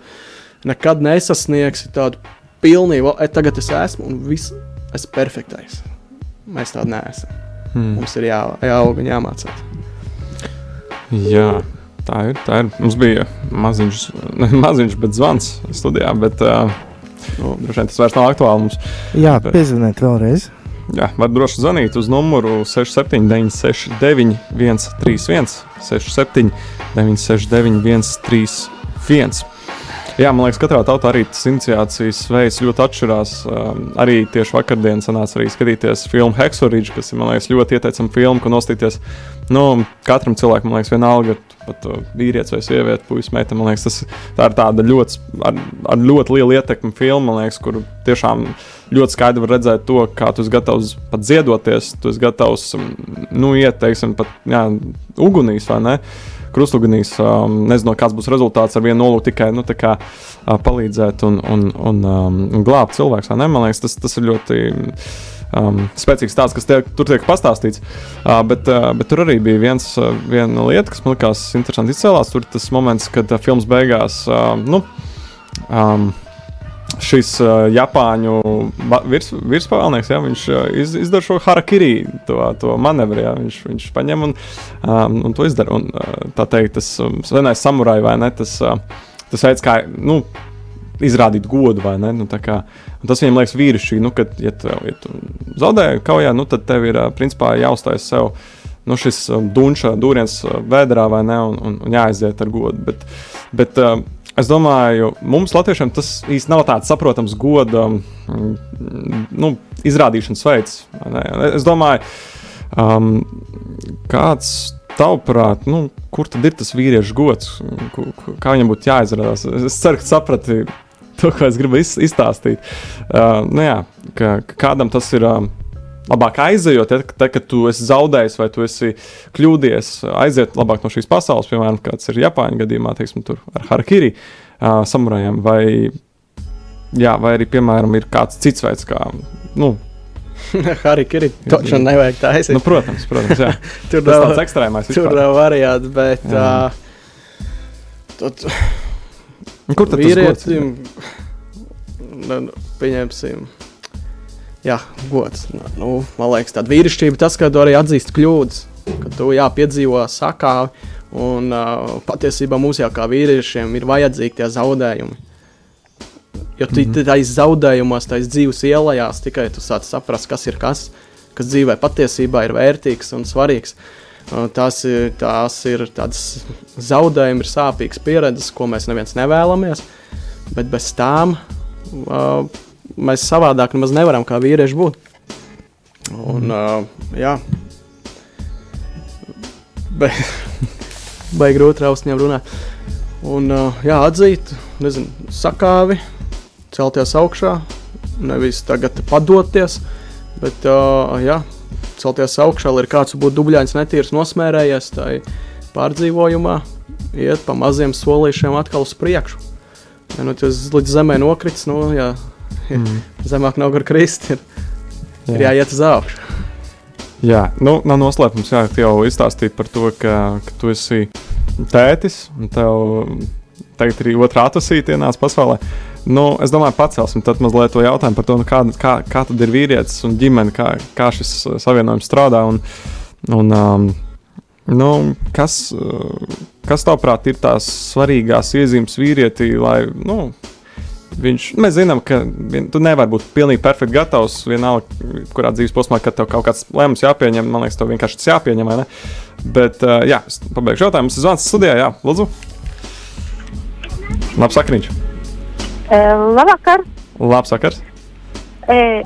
nekad nesasniegsi tādu pilnību, e, tagad es esmu un viss esmu perfektais. Mēs tādi neesam. Mm. Mums ir jā, jāaug un jāmācās. Jā, tā ir. Tā ir. Mums bija maziņš, ne maziņš, bet zvans studijā. Bet, uh, nu, droši vien tas vairs nav aktuāli mums. Jā, Bet- piezvaniet vēlreiz. Jā, var droši zvanīt uz numuru 67, 969, 131, 67, 969, 131. Jā, man liekas, katrā tautā arī tas iniciācijas veids ļoti atšķirās. Um, arī tieši vakardien sanāca arī skatīties filmu Hexorīģi, kas ir man liekas, ļoti ieteicama filma, ko nostīties. Nu, katram cilvēkam, man liekas, vienalga, pat uh, vīrietis vai sieviete, puisis, meita. Man liekas, tas tā ir tāda ļoti, ar, ar ļoti lielu ietekmi filma, liekas, kur tiešām ļoti skaidri var redzēt to, kā tu esi gatavs pat ziedoties, tu esi gatavs um, nu, iet, teiksim, pat jā, ugunīs vai ne. Krustugunīs, um, nezinu, kāds būs rezultāts ar vienu nolūku tikai nu, kā, uh, palīdzēt un, un, un um, glābt cilvēku. Man liekas, tas, tas ir ļoti um, spēcīgs stāsts, kas tiek, tur tiek pastāstīts. Uh, bet, uh, bet tur arī bija viens, uh, viena lieta, kas man likās interesanti izcēlās. Tur tas moments, kad uh, filmas beigās. Uh, nu, um, šis uh, Japāņu virs, virspavēlnieks, ja, viņš uh, iz, izdara šo harakiri, to, to manevru. Ja, viņš, viņš paņem un, um, un to izdara. Un, uh, tā teikt, tas um, senais samurai vai ne, tas, uh, tas veids, kā nu, izrādīt godu. Nu, kā, tas viņam liekas vīrišķīgi, nu, kad ja tu, ja tu zaudē kaujā, nu, tad tev ir principā jāuzstājas sev. Nu, šis dunča dūriens vēdā vai ne, un, un, un jāaiziet ar godu. Bet, bet, Es domāju, mums, Latviešiem, tas īstenībā nav tāds saprotams goda mm, nu, izrādīšanas veids. Es domāju, um, kāds tavuprāt, nu, kur tad ir tas vīriešu gods, kā viņam būtu jāizrādās? Es ceru, ka saprati to, ko es gribu iz, izstāstīt. Uh, nu, jā, ka, ka kādam tas ir. Um, labāk aizejot, tad, tad, kad tu esi zaudējis vai tu esi kļūdījies, aiziet labāk no šīs pasaules, piemēram, kāds ir Japāņu gadījumā, teiksim, tur ar Harakiri uh, samurajiem, vai, jā, vai arī, piemēram, ir kāds cits veids, kā, nu, Harakiri taču nevajag taisīt. nu protams, protams, jā. tur Tas tāds ekstrēmais tur nav variants, bet Jā. uh, tad Kur tad vīrietim, nu, nu, pieņemsim, jā, gods. Nu, man liekas, tāda vīrišķība tas, ka tu arī atzīst kļūdas, ka tu jā, piedzīvo sakāvi. Un uh, patiesībā mums jau kā vīriešiem ir vajadzīgi tie zaudējumi. Jo tu mm -hmm. tajos zaudējumos, tajos dzīves ielās, tikai tu sāc saprast, kas ir kas, kas dzīvē patiesībā ir vērtīgs un svarīgs. Uh, tās ir, tās ir tādas zaudējumi, ir sāpīgas pieredzes, ko mēs neviens nevēlamies. Bet bez tām uh, mēs savādāk nemaz nevaram kā vīrieši būt. Un, uh, jā, Be, baigi grūti ar ausņiem runāt. Un, uh, jā, atzīt, nezinu, sakāvi, celties augšā, nevis tagad padoties, bet uh, jā, celties augšā, lai kāds būtu dubļains, netīrs, nosmērējies tai pārdzīvojumā, iet pa maziem solīšiem atkal uz priekšu. Ja nu tas līdz zemē nokrits, nu jā, mm. zemāk nav kur krist, ir, jā. ir jāiet uz augšu. Jā, nu, nav noslēpums, jā, ka jau izstāstīja par to, ka, ka tu esi tētis un tev tagad arī otrā atvasīta ienāca pasaulē. Nu, es domāju, pacelsim tad mazliet to jautājumu par to, nu, kā, kā, kā tad ir vīrietis un ģimene, kā, kā šis uh, savienojums strādā. Un, un, um, nu, kas, uh, kas tavuprāt ir tās svarīgās iezīmes vīrietī, lai nu, Viņš, mēs zinām, ka vien, tu nevari būt pilnīgi perfekti gatavs vienalga, kurā dzīves posmā, kad tev kaut kāds lēmums jāpieņem. Man liekas, tev vienkārši tas jāpieņem. Bet, uh, jā, pabeigšu jautājumu. Tas ir zvans studijā, jā, lūdzu. Labs sakriņš. E, labvakar! Labs sakars. E,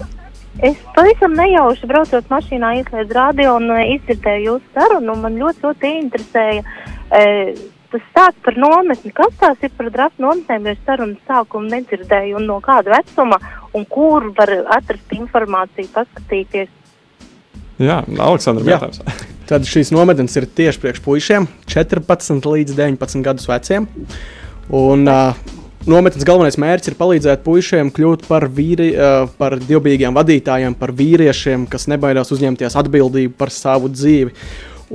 es pavisam nejauši braucot mašīnā, ieslēdzu radio un e, izdzirdēju jūsu sarunu. un Man ļoti, ļoti interesēja e, tas stāsts par nometni. Kas tās ir par draftu nometnēm, jo es sarunas sākumu nedzirdēju un no kāda vecuma un kur var atrast informāciju, paskatīties. Jā, Aleksandra, jautājums. Tad šīs nometnes ir tieši priekš puišiem, 14 līdz 19 gadus veciem. Un, uh, nometnes galvenais mērķis ir palīdzēt puišiem kļūt par, vīri, uh, par dievbijīgiem vadītājiem, par vīriešiem, kas nebaidās uzņemties atbildību par savu dzīvi.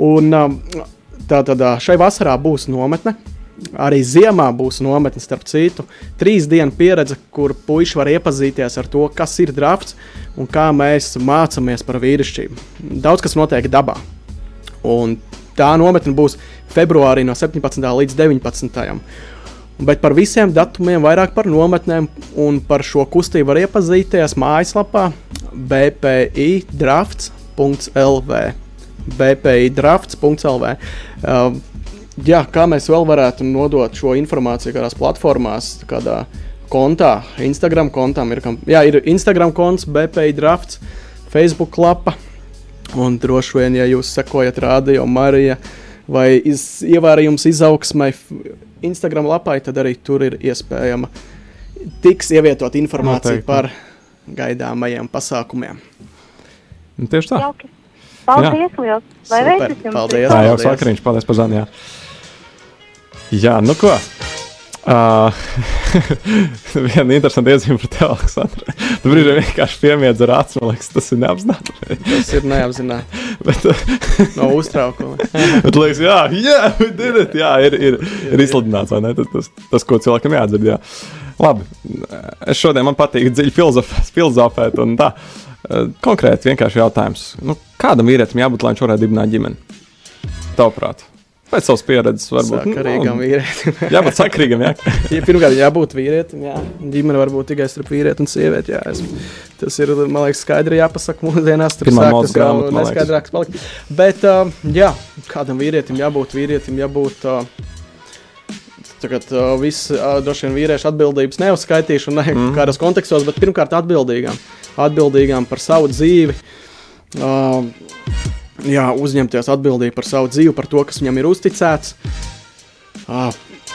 Un, uh, Tātad uh, šai vasarā būs nometne. Arī ziemā būs nometne, starp citu, trīs dienu pieredze, kur puiši var iepazīties ar to, kas ir drafts un kā mēs mācāmies par vīrišķību. Daudz kas notiek dabā. Un tā nometne būs februārī no 17. līdz 19. Bet par visiem datumiem, vairāk par nometnēm un par šo kustību var iepazīties mājaslapā BPI drafts.lv. BPI drafts.lv. Uh, jā, kā mēs vēl varētu nodot šo informāciju kādās platformās, kādā kontā, Instagram kontam ir, kam, jā, ir Instagram konts, BPI drafts, Facebook lapa. Un droši vien, ja jūs sekojat radio Marija vai iz, ievērījums izaugsmai Instagram lapai, tad arī tur ir iespējama tiks ievietot informācija Noteikti. par gaidāmajiem pasākumiem. Nu, Tieši tā. Jauki. Paldies, liels! Lai veicas jums! paldies. Tā jau Paldies. sakriņš, paldies par zvanu. Jā. jā, nu ko? Uh, viena interesanta iezīme par tevi, Aleksandra. Tu brīžiem vienkārši piemiedz ar acu, man liekas, tas ir neapzināti. Tas ir neapzināti Bet, no uztraukuma. bet liekas, jā, jā, it, jā ir, ir, ir izsludināts, vai ne? Tas, tas, tas, ko cilvēkam jādzird. Jā. Labi, es šodien man patīk dziļi filozofēt, filozofēt un tā. Eh, Konkrēti, vienkārši jautājums. Nu, kādam vīrietim jābūt, lai viņš varētu dibināt ģimeni? Tavuprāt, pēc savas pieredzes, varbūt. Sakarīgam nu, vīrietim. jābūt sakrīgam, jā. Ja pirmkārt, jābūt vīrietim, jā. Ģimene var būt tikai starp vīrieti un sievieti. Jā. Es, tas ir, man liekas, skaidri jāpasaka mūsdienās. Tur Pirmā sāk tas jau grāmata, liekas. neskaidrāks palikt. Bet, uh, jā, kādam vīrietim jābūt vīrietim, jābūt. Uh, Tagad uh, viss uh, droši vien vīriešu atbildības neuzskaitīšu, ne mm. kādos kontekstos, bet pirmkārt atbildīgām. Atbildīgām par savu dzīvi. Uh, jā, uzņemties atbildību par savu dzīvi, par to, kas viņam ir uzticēts.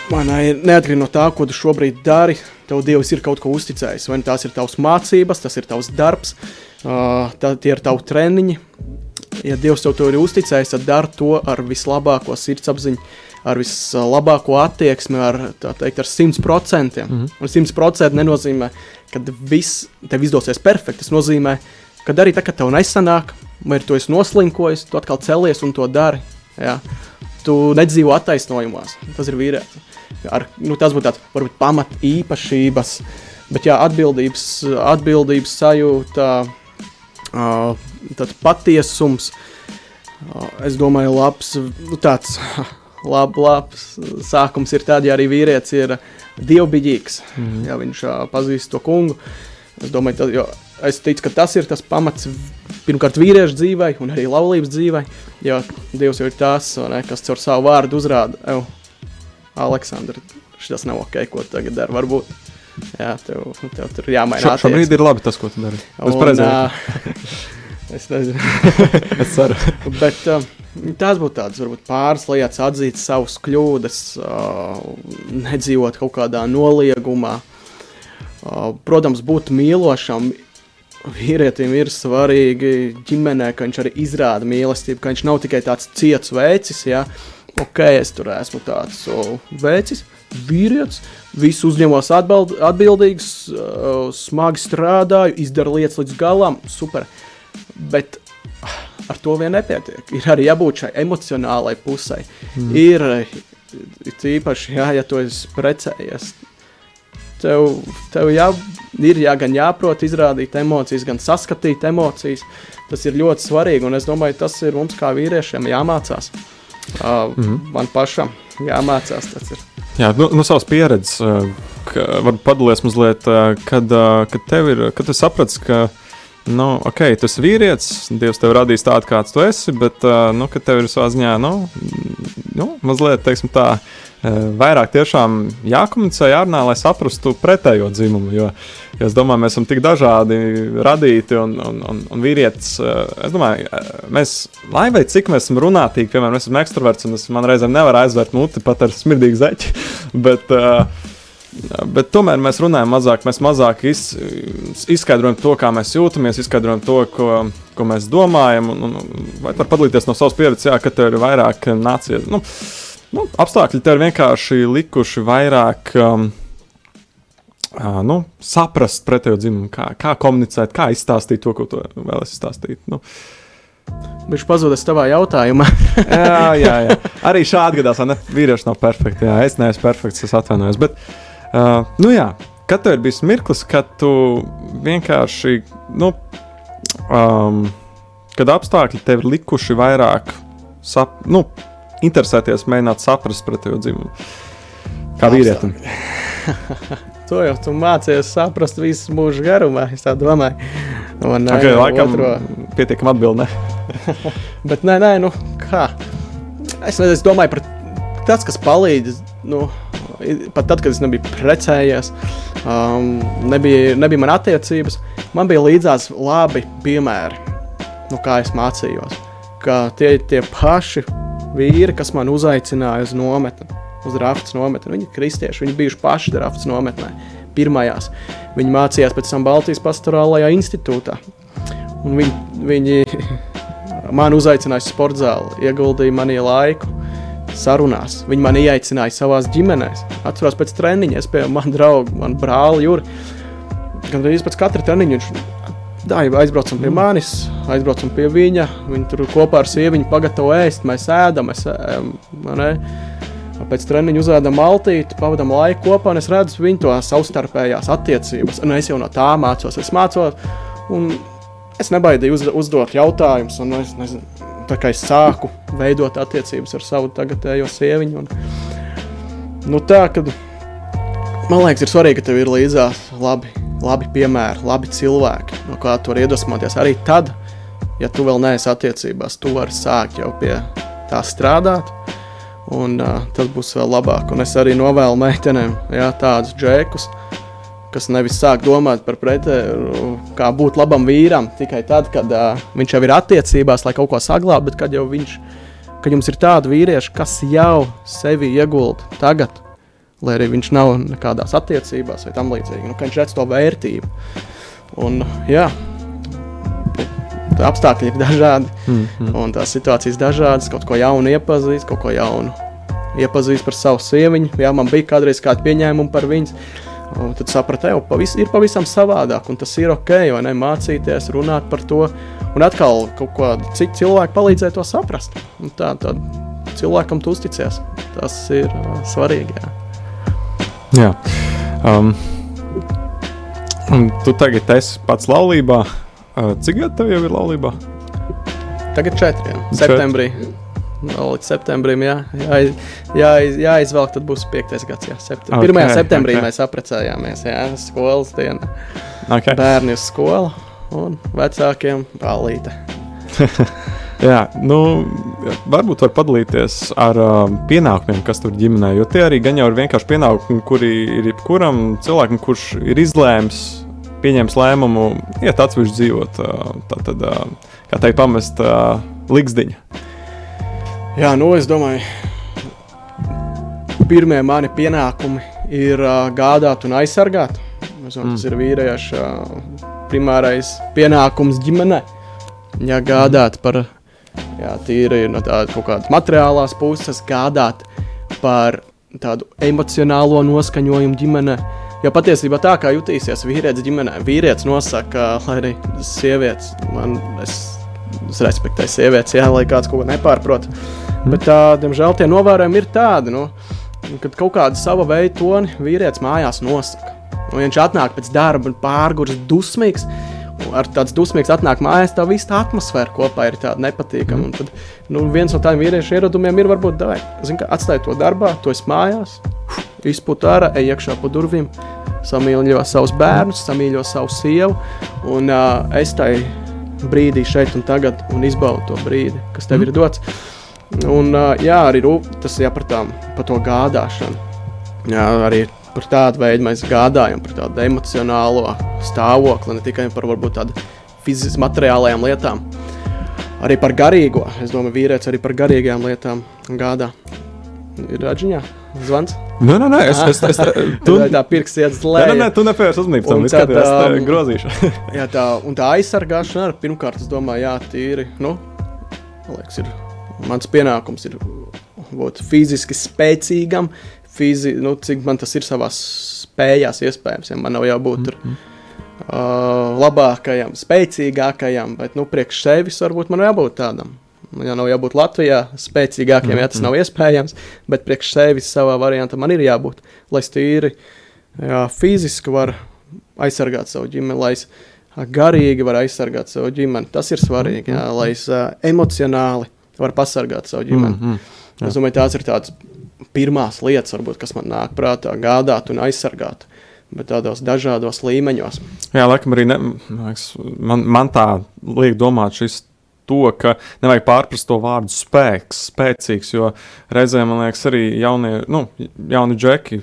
Man ir neatkarīgi no tā, ko tu šobrīd dari. Tev Dievs ir kaut ko uzticējis. Vai nu tās ir tavas mācības, tas ir tavs darbs, tā, tie ir tavi treniņi. Ja Dievs tev to ir uzticējis, tad dari to ar vislabāko sirdsapziņu, ar vislabāko attieksmi, ar, teikt, ar 100%. Mm -hmm. Un 100% nenozīmē, ka viss tev izdosies perfekti. Tas nozīmē, ka arī tā, kad tev nesanāk, vai tu esi noslinkojis, tu atkal celies un to dari. Ja? Tu nedzīvo attaisnojumos. Tas ir vīrietis. Nu, tas būtu tāds varbūt pamat īpašības, bet jā, atbildības, atbildības sajūta, uh, patiesums. Uh, es domāju, labs, nu, tāds lab, labs sākums ir tad, ja arī vīrietis ir dievbijīgs, mm. ja viņš uh, pazīst to kungu. Es domāju, tad, jo es ticu, ka tas ir tas pamats pirmkārt vīriešu dzīvei un arī laulības dzīvei, jo Dievs jau ir tas, ne, kas caur savu vārdu uzrāda, Ew, Aleksandra, šis nav ok, ko tagad dara, varbūt. Jā, tev, tev tur jāmaina. Šo, šobrīd ir labi tas, ko tu dari. Es pareizi. es nezinu. es ceru. Bet uh, tās būtu tādas varbūt pāris lietas, atzīt savus kļūdas, uh, nedzīvot kaut kādā noliegumā. Uh, protams, būt mīlošam, vīrietim ir svarīgi ģimenē, ka viņš arī izrāda mīlestību, ka viņš nav tikai tāds ciets vecis, ja, ok, es tur esmu tāds so, vecis, vīrietis, visu uzņemos atbild, atbildīgs, smagi strādāju, izdaru lietas līdz galam, super, bet ar to vien nepietiek, ir arī jābūt šai emocionālai pusē, mm. ir, ir īpaši, jā, ja tu esi precējies, tev, tev jā, ir jā, gan jāprot izrādīt emocijas, gan saskatīt emocijas. Tas ir ļoti svarīgi, un es domāju, tas ir mums kā vīriešiem jāmācās. Uh, mm -hmm. Man pašam jāmācās tas ir. Jā, nu, no savas pieredzes, varbūt padalies mazliet, kad, kad tev ir, kad tu saprati, ka, nu, ok, esi vīrietis, Dievs tev radījis tādu, kāds tu esi, bet, nu, ka tev ir savā ziņā, nu, nu mazliet, teiksim tā, uh, Eh, vairāk tiešām jākomunicē, jārunā, lai saprastu pretējo dzimumu. Jo, jo es domāju, mēs esam tik dažādi radīti, un, un, un, un vīrietis, eh, es domāju, eh, mēs, lai vai cik mēs esam runātīgi, piemēram, es esmu ekstraverts, un es man reizēm nevaru aizvērt muti pat ar smirdīgu zeķi. Bet, Bet tomēr mēs runājam mazāk, mēs mazāk iz, izskaidrojam to, kā mēs jūtamies, izskaidrojam to, ko, ko mēs domājam. Un, un, vai var padalīties no savas pieredzes, jā, ka tev ir vairāk nācijas. Nu, nu, apstākļi tev ir vienkārši likuši vairāk. Um, Uh, nu, saprast pretējo dzimumu, kā, kā komunicēt, kā izstāstīt to, ko tu vēlēsi izstāstīt. Nu. Viņš pazudis tavā jautājumā. jā, jā, jā. Arī šādi gadās, ne? Vīrieši nav perfekti. Jā, es neesmu perfekts, es atvainojos. Bet, uh, nu jā, kad tev ir bijis mirklis, kad tu vienkārši, nu, um, kad apstākļi tev ir likuši vairāk, sap, nu, interesēties, mēģināt saprast pretējo dzimumu. Kā vīrietim. to jau tu mācījies saprast visu mūžu garumā, es tā domāju. Un, okay, nē, laikam, otro... pietiekam atbildē. Bet nē, nē, nu kā. Es, es domāju par tas, kas palīdz. Nu, pat tad, kad es nebiju precējies, um, nebija, nebija man attiecības, man bija līdzās labi piemēri, nu, kā es mācījos. Ka tie ir tie paši vīri, kas man uzaicināja uz nometni, uz Rafts nometni. Viņi ir kristieši, viņi bijuši paši Rafts nometnē, pirmajās. Viņi mācījās pēc tam Baltijas pastorālajā institūtā. Un viņi, viņi man uzaicināja uz sporta zāli, ieguldīja manī laiku. Sarunās. Viņi man ieaicināja savā ģimenē. Atceros pēc treniņa, es pie manas drauga, man brāli Juri. Gan arī pēc katra treniņa viņš Tā, aizbraucam pie manis, aizbraucam pie viņa. Viņa tur kopā ar sieviņu pagatavo ēst, mēs ēdam. Mēs, ne, pēc treniņa uzēdam maltīti, pavadām laiku kopā, un es redzu viņu to savstarpējās attiecības. Un es jau no tā mācos, es mācos, un es nebaidīju uz, uzdot jautājumus, un es nezinu, tā kā es sāku veidot attiecības ar savu tagadējo sieviņu. Un, nu tā, kad, man liekas, ir svarīgi, ka tev ir līdzās labi labi piemēri, labi cilvēki, no kā tu vari iedvesmoties. Arī tad, ja tu vēl neesi attiecībās, tu vari sākt jau pie tā strādāt. Un, uh, tas būs vēl labāk. Un es arī novēlu meitenēm jā, tādus džekus, kas nevis sāk domāt par pretēju, kā būt labam vīram tikai tad, kad uh, viņš jau ir attiecībās, lai kaut ko saglabātu, bet kad jau viņš, kad jums ir tādi vīrieši, kas jau sevi iegulda tagad, lai arī viņš nav nekādās attiecībās vai tam līdzīgi. Nu, viņš redz to vērtību. Un, jā, apstākļi ir dažādi, mm -hmm. un tās situācijas dažādas. Kaut ko jaunu iepazīst, kaut ko jaunu iepazīst par savu sieviņu. Jā, man bija kādreiz kāda pieņēmuma par viņu. Un tad sapratu, ka pavis, ir pavisam savādāk, un tas ir ok, vai ne? Mācīties, runāt par to, un atkal kaut kāda cita cilvēka palīdzēja to saprast. Un tā tad cilvēkam tu uzticies. Tas ir uh, svarīgi. Jā. Jā. Um, tu tagad esi pats laulībā. Uh, cik gadi tev jau ir laulībā? Tagad četri. Jā. Septembrī. Vēl līdz septembrim, jā, jā, jā, jāizvelk, tad būs piektais gads. Jā, septem okay, 1. septembrī okay. mēs apprecējāmies, jā, skolas dienā. Okay. Bērni uz skolu un vecākiem ballīte. Jā, nu, varbūt var padalīties ar uh, pienākumiem, kas tur ģimenē. Jo tie arī gan jau ir vienkārši pienākumi, kuri ir jebkuram cilvēkam, kurš ir izlēms, pieņems lēmumu, iet atsevišķi dzīvot. Uh, tā tad, uh, kā teikt, pamest uh, likstiņu. Jā, nu es domāju, pirmie mani pienākumi ir uh, gādāt un aizsargāt. Es domāju, mm. Tas ir vīrieša uh, primārais pienākums ģimenei. Jā, gādāt par Jā, tīri no tādas kaut kādas materiālās puses gādāt par tādu emocionālo noskaņojumu ģimenē. Jo patiesībā tā kā jutīsies vīrietis ģimenē, vīrietis nosaka, lai arī sievietes, man es, es respektēju sievietes, jā, lai kāds kaut ko nepārprot. Mm. Bet, tā, diemžēl, tie novērojumi ir tādi, nu, kad kaut kāda sava veida toni vīrietis mājās nosaka. Un viņš atnāk pēc darba un pārguris dusmīgs ar tādu dusmīgu atnāk mājās, tā visa tā atmosfēra kopā ir tāda nepatīkama. Mm. Tad nu, viens no tādiem vīriešu ieradumiem ir varbūt atstāt to darbā, to es mājās, izpūt ārā, ej iekšā pa durvīm, samīļo savus bērnus, samīļo savu sievu. Un uh, es tai brīdī šeit un tagad un izbaudu to brīdi, kas tev mm. ir dots. Un, jā, arī rūp, tas ir par, tām, par to gādāšanu. Jā, arī par tādu veidu mēs gādājam, par tādu emocionālo stāvokli, ne tikai par varbūt tādu fizisku, materiālajām lietām. Arī par garīgo. Es domāju, vīrietis arī par garīgām lietām gādā. Ir atziņā, zvans. Nē, nē, nē, es, es, es, tu... tā pirksts iet leju. Nē, nē, tu nepievērs uzmanību tam, tā, tā, tā grozīšana. jā, tā, un tā aizsargāšana pirmkārt, es domāju, jā, tīri, nu, liekas, ir, mans pienākums ir būt fiziski spēcīgam, fizi, nu, cik man tas ir savā spējās, iespējams. Ja man nav jābūt tur, mm -hmm. uh, labākajam, spēcīgākajam, bet nu, priekš sevis varbūt man jābūt tādam. Man jau nav jābūt Latvijā spēcīgākiem, mm -hmm. ja tas nav iespējams, bet priekš sevis savā variantā man ir jābūt, lai es tīri jā, fiziski var aizsargāt savu ģimeni, lai es garīgi var aizsargāt savu ģimeni. Tas ir svarīgi, jā, lai es uh, emocionāli varu pasargāt savu ģimeni. Mm -hmm. Jā. Es domāju, tās ir tādas pirmās lietas, varbūt, kas man nāk prātā, gādāt un aizsargāt. Bet tādos dažādos līmeņos. Jā, laikam arī ne, man, man tā liek domāt, šis to, ka nevajag pārprast to vārdu spēks, spēcīgs. Jo reizēm man liekas, arī jaunie, nu, jauni džeki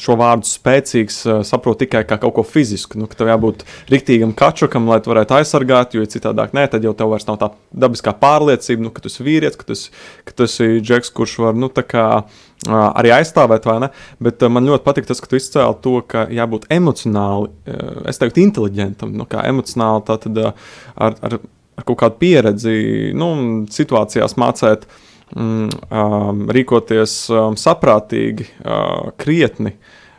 šo vārdu spēcīgs saprot tikai kā kaut ko fizisku. Nu, ka tev jābūt riktīgam kačukam, lai tu varētu aizsargāt, jo citādāk nē, tad jau tev vairs nav tā dabiskā pārliecība, nu, ka tu esi vīrietis, ka esi, ka tu esi džeks, kurš var nu, arī aizstāvēt, vai ne? Bet man ļoti patīk tas, ka tu izcēli to, ka jābūt emocionāli, es teiktu, inteliģentam, nu, kā emocionāli, tātad ar, ar ar kaut kādu pieredzi, nu, situācijās mācīt, mm, um, rīkoties um, saprātīgi, uh, krietni.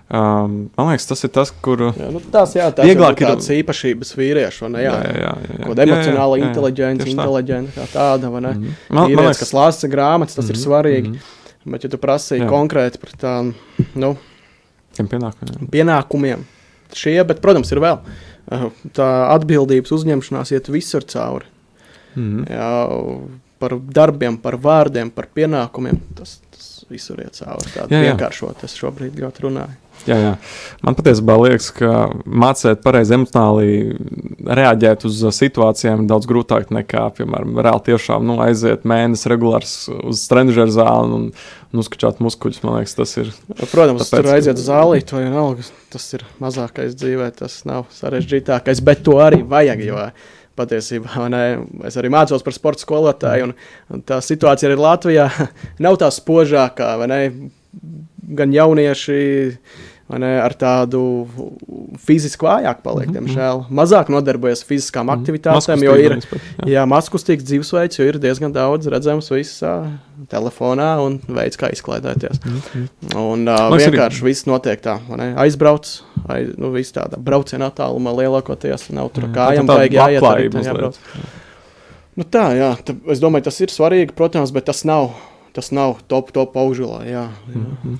Um, man liekas, tas ir tas, kur. Jā, nu, tās jā, tās vieglāk ir tādas īpašības vīriešu, ne? Jā, jā, jā. jā, jā. Kaut emocionāla inteliģence, inteliģence kā tāda, vai ne? Mm -hmm. Man, Vīrietis, man liekas, kas lasa grāmatas, tas mm -hmm. ir mhm, svarīgi. Mm -hmm. Bet, ja tu prasīji konkrēti par tām, nu, pienākumiem. pienākumiem, šie, bet, protams, ir vēl. Uh, tā atbildības uzņemšanās iet visur cauri. Mm. Jā, par darbiem, par vārdiem, par pienākumiem. Tas, tas visur iet cauri. Tāda vienkāršot, es šobrīd ļoti runāju. Jā, jā. Man patiesībā liekas, ka mācīt pareizi emocionāli reaģēt uz situācijām ir daudz grūtāk nekā, piemēram, reāli tiešām nu, aiziet mēnesis regulārs uz trenižera zāli un, un uzkačāt muskuļus. Man liekas, tas ir. Protams, tāpēc, tur aiziet uz zālīti vai vienalga. Tas ir mazākais dzīvē, tas nav sarežģītākais, bet to arī vajag. Jo, patiesībā. Ne? Es arī mācos par sporta skolotāju, un, un tā situācija arī Latvijā nav tā spožākā gan jaunieši ne, ar tādu fizisku vājāku paliek, Mhm, diemžēl. Mazāk nodarbojas ar fiziskām aktivitātēm, jo ir jā, mazkustīgs dzīvesveids, jo ir diezgan daudz redzams visā telefonā un veids, kā izklaidēties. Un uh, Man liekas, arī- vienkārši viss notiek tā, ne, aizbrauc, aiz, nu, viss tādā brauciena attālumā lielākoties, nav tur Jā, kājām, vajag jāiet arī mazliet. jābrauc. Nu tā, jā, tā, es domāju, tas ir svarīgi, protams, bet tas nav, tas nav top, top augžulā, jā. jā. Mhm.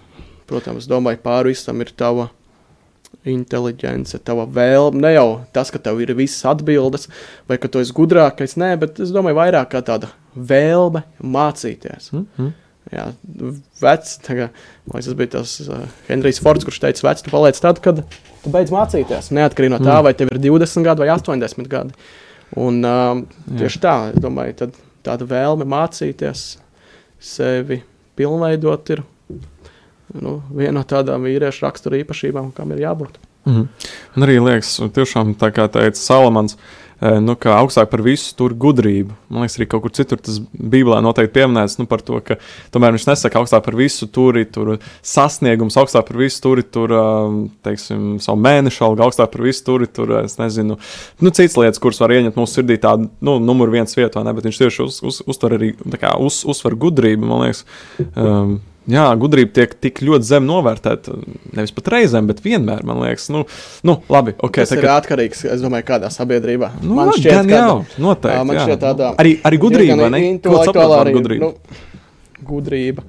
Protams, domāju, pāri visam ir tava inteliģence, tava vēlme. Ne jau tas, ka tev ir visas atbildes, vai ka tu esi gudrākais, nē, bet es domāju, vairāk kā tāda vēlme mācīties. Mhm. Jā, vecs, tagad, tas bija tas uh, Henrijs Fords, kurš teica, vecs, tu paliec tad, kad tu beidz mācīties. Neatkarīgi no tā, Mm. vai tev ir 20 gadi vai 80 gadi. Un Jā. tieši tā, es domāju, tad tāda vēlme mācīties, sevi pilnveidot ir nu, viena no tādām vīriešu rakstura īpašībām, kam ir jābūt. Mhm. Man arī liekas, tiešām tā kā teica Salamans, eh, nu, ka augstāk par visu tur gudrību. Man liekas, arī kaut kur citur tas Bībelē noteikti pieminēts nu, par to, ka tomēr viņš nesaka augstāk par visu turi, tur sasniegums, augstāk par visu turi, tur, um, teiksim, savu mēnešu algu, augstāk par visu turi, tur, es nezinu, nu, citas lietas, kuras var ieņemt mūsu sirdī tādu, nu, numur viens vietā, ne, bet viņš tieši uz, uz, uztver arī, tā kā uz, uzsver gudrību, man liekas. Um, Jā, gudrība tiek tik ļoti zem novērtēta. Nevis pat reizēm, bet vienmēr, man liekas, nu, nu labi. Okay, Tas ir atkarīgs, es domāju, kādā sabiedrībā. Nu, man šķiet, gan ka jau, noteikti. man šķiet tādā Arī, arī gudrība, ne? Ko par arī. gudrību? Nu, gudrība.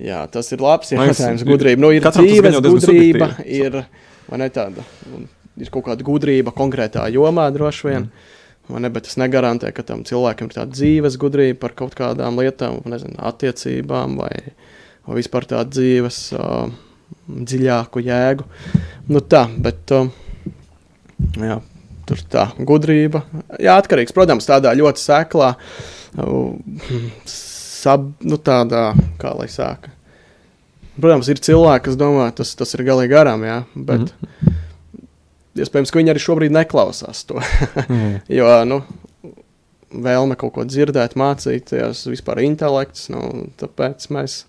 Jā, tas ir labs jautājums. Gudrība. Nu, ir dzīves gudrība, ir, ne tāda, ir kaut kāda gudrība konkrētā jomā droši vien. Mm. Ne, bet tas negarantē, ka tam cilvēkam ir tāda dzīves gudrība par kaut kādām lietām, nezinu, attiecībām vai, vai vispār tādu dzīves uh, dziļāku jēgu. Nu tā, bet uh, jā, tur tā gudrība. Jā, atkarīgs, protams, tādā ļoti seklā, uh, sab, nu tādā, kā lai sāka. Protams, ir cilvēki, kas domā, tas, tas ir galīgi garām, jā, bet mm -hmm. Iespējams, ka viņi arī šobrīd neklausās to. Jā. jo, nu, vēlme kaut ko dzirdēt, mācīties, vispār intelekts, nu, tāpēc mēs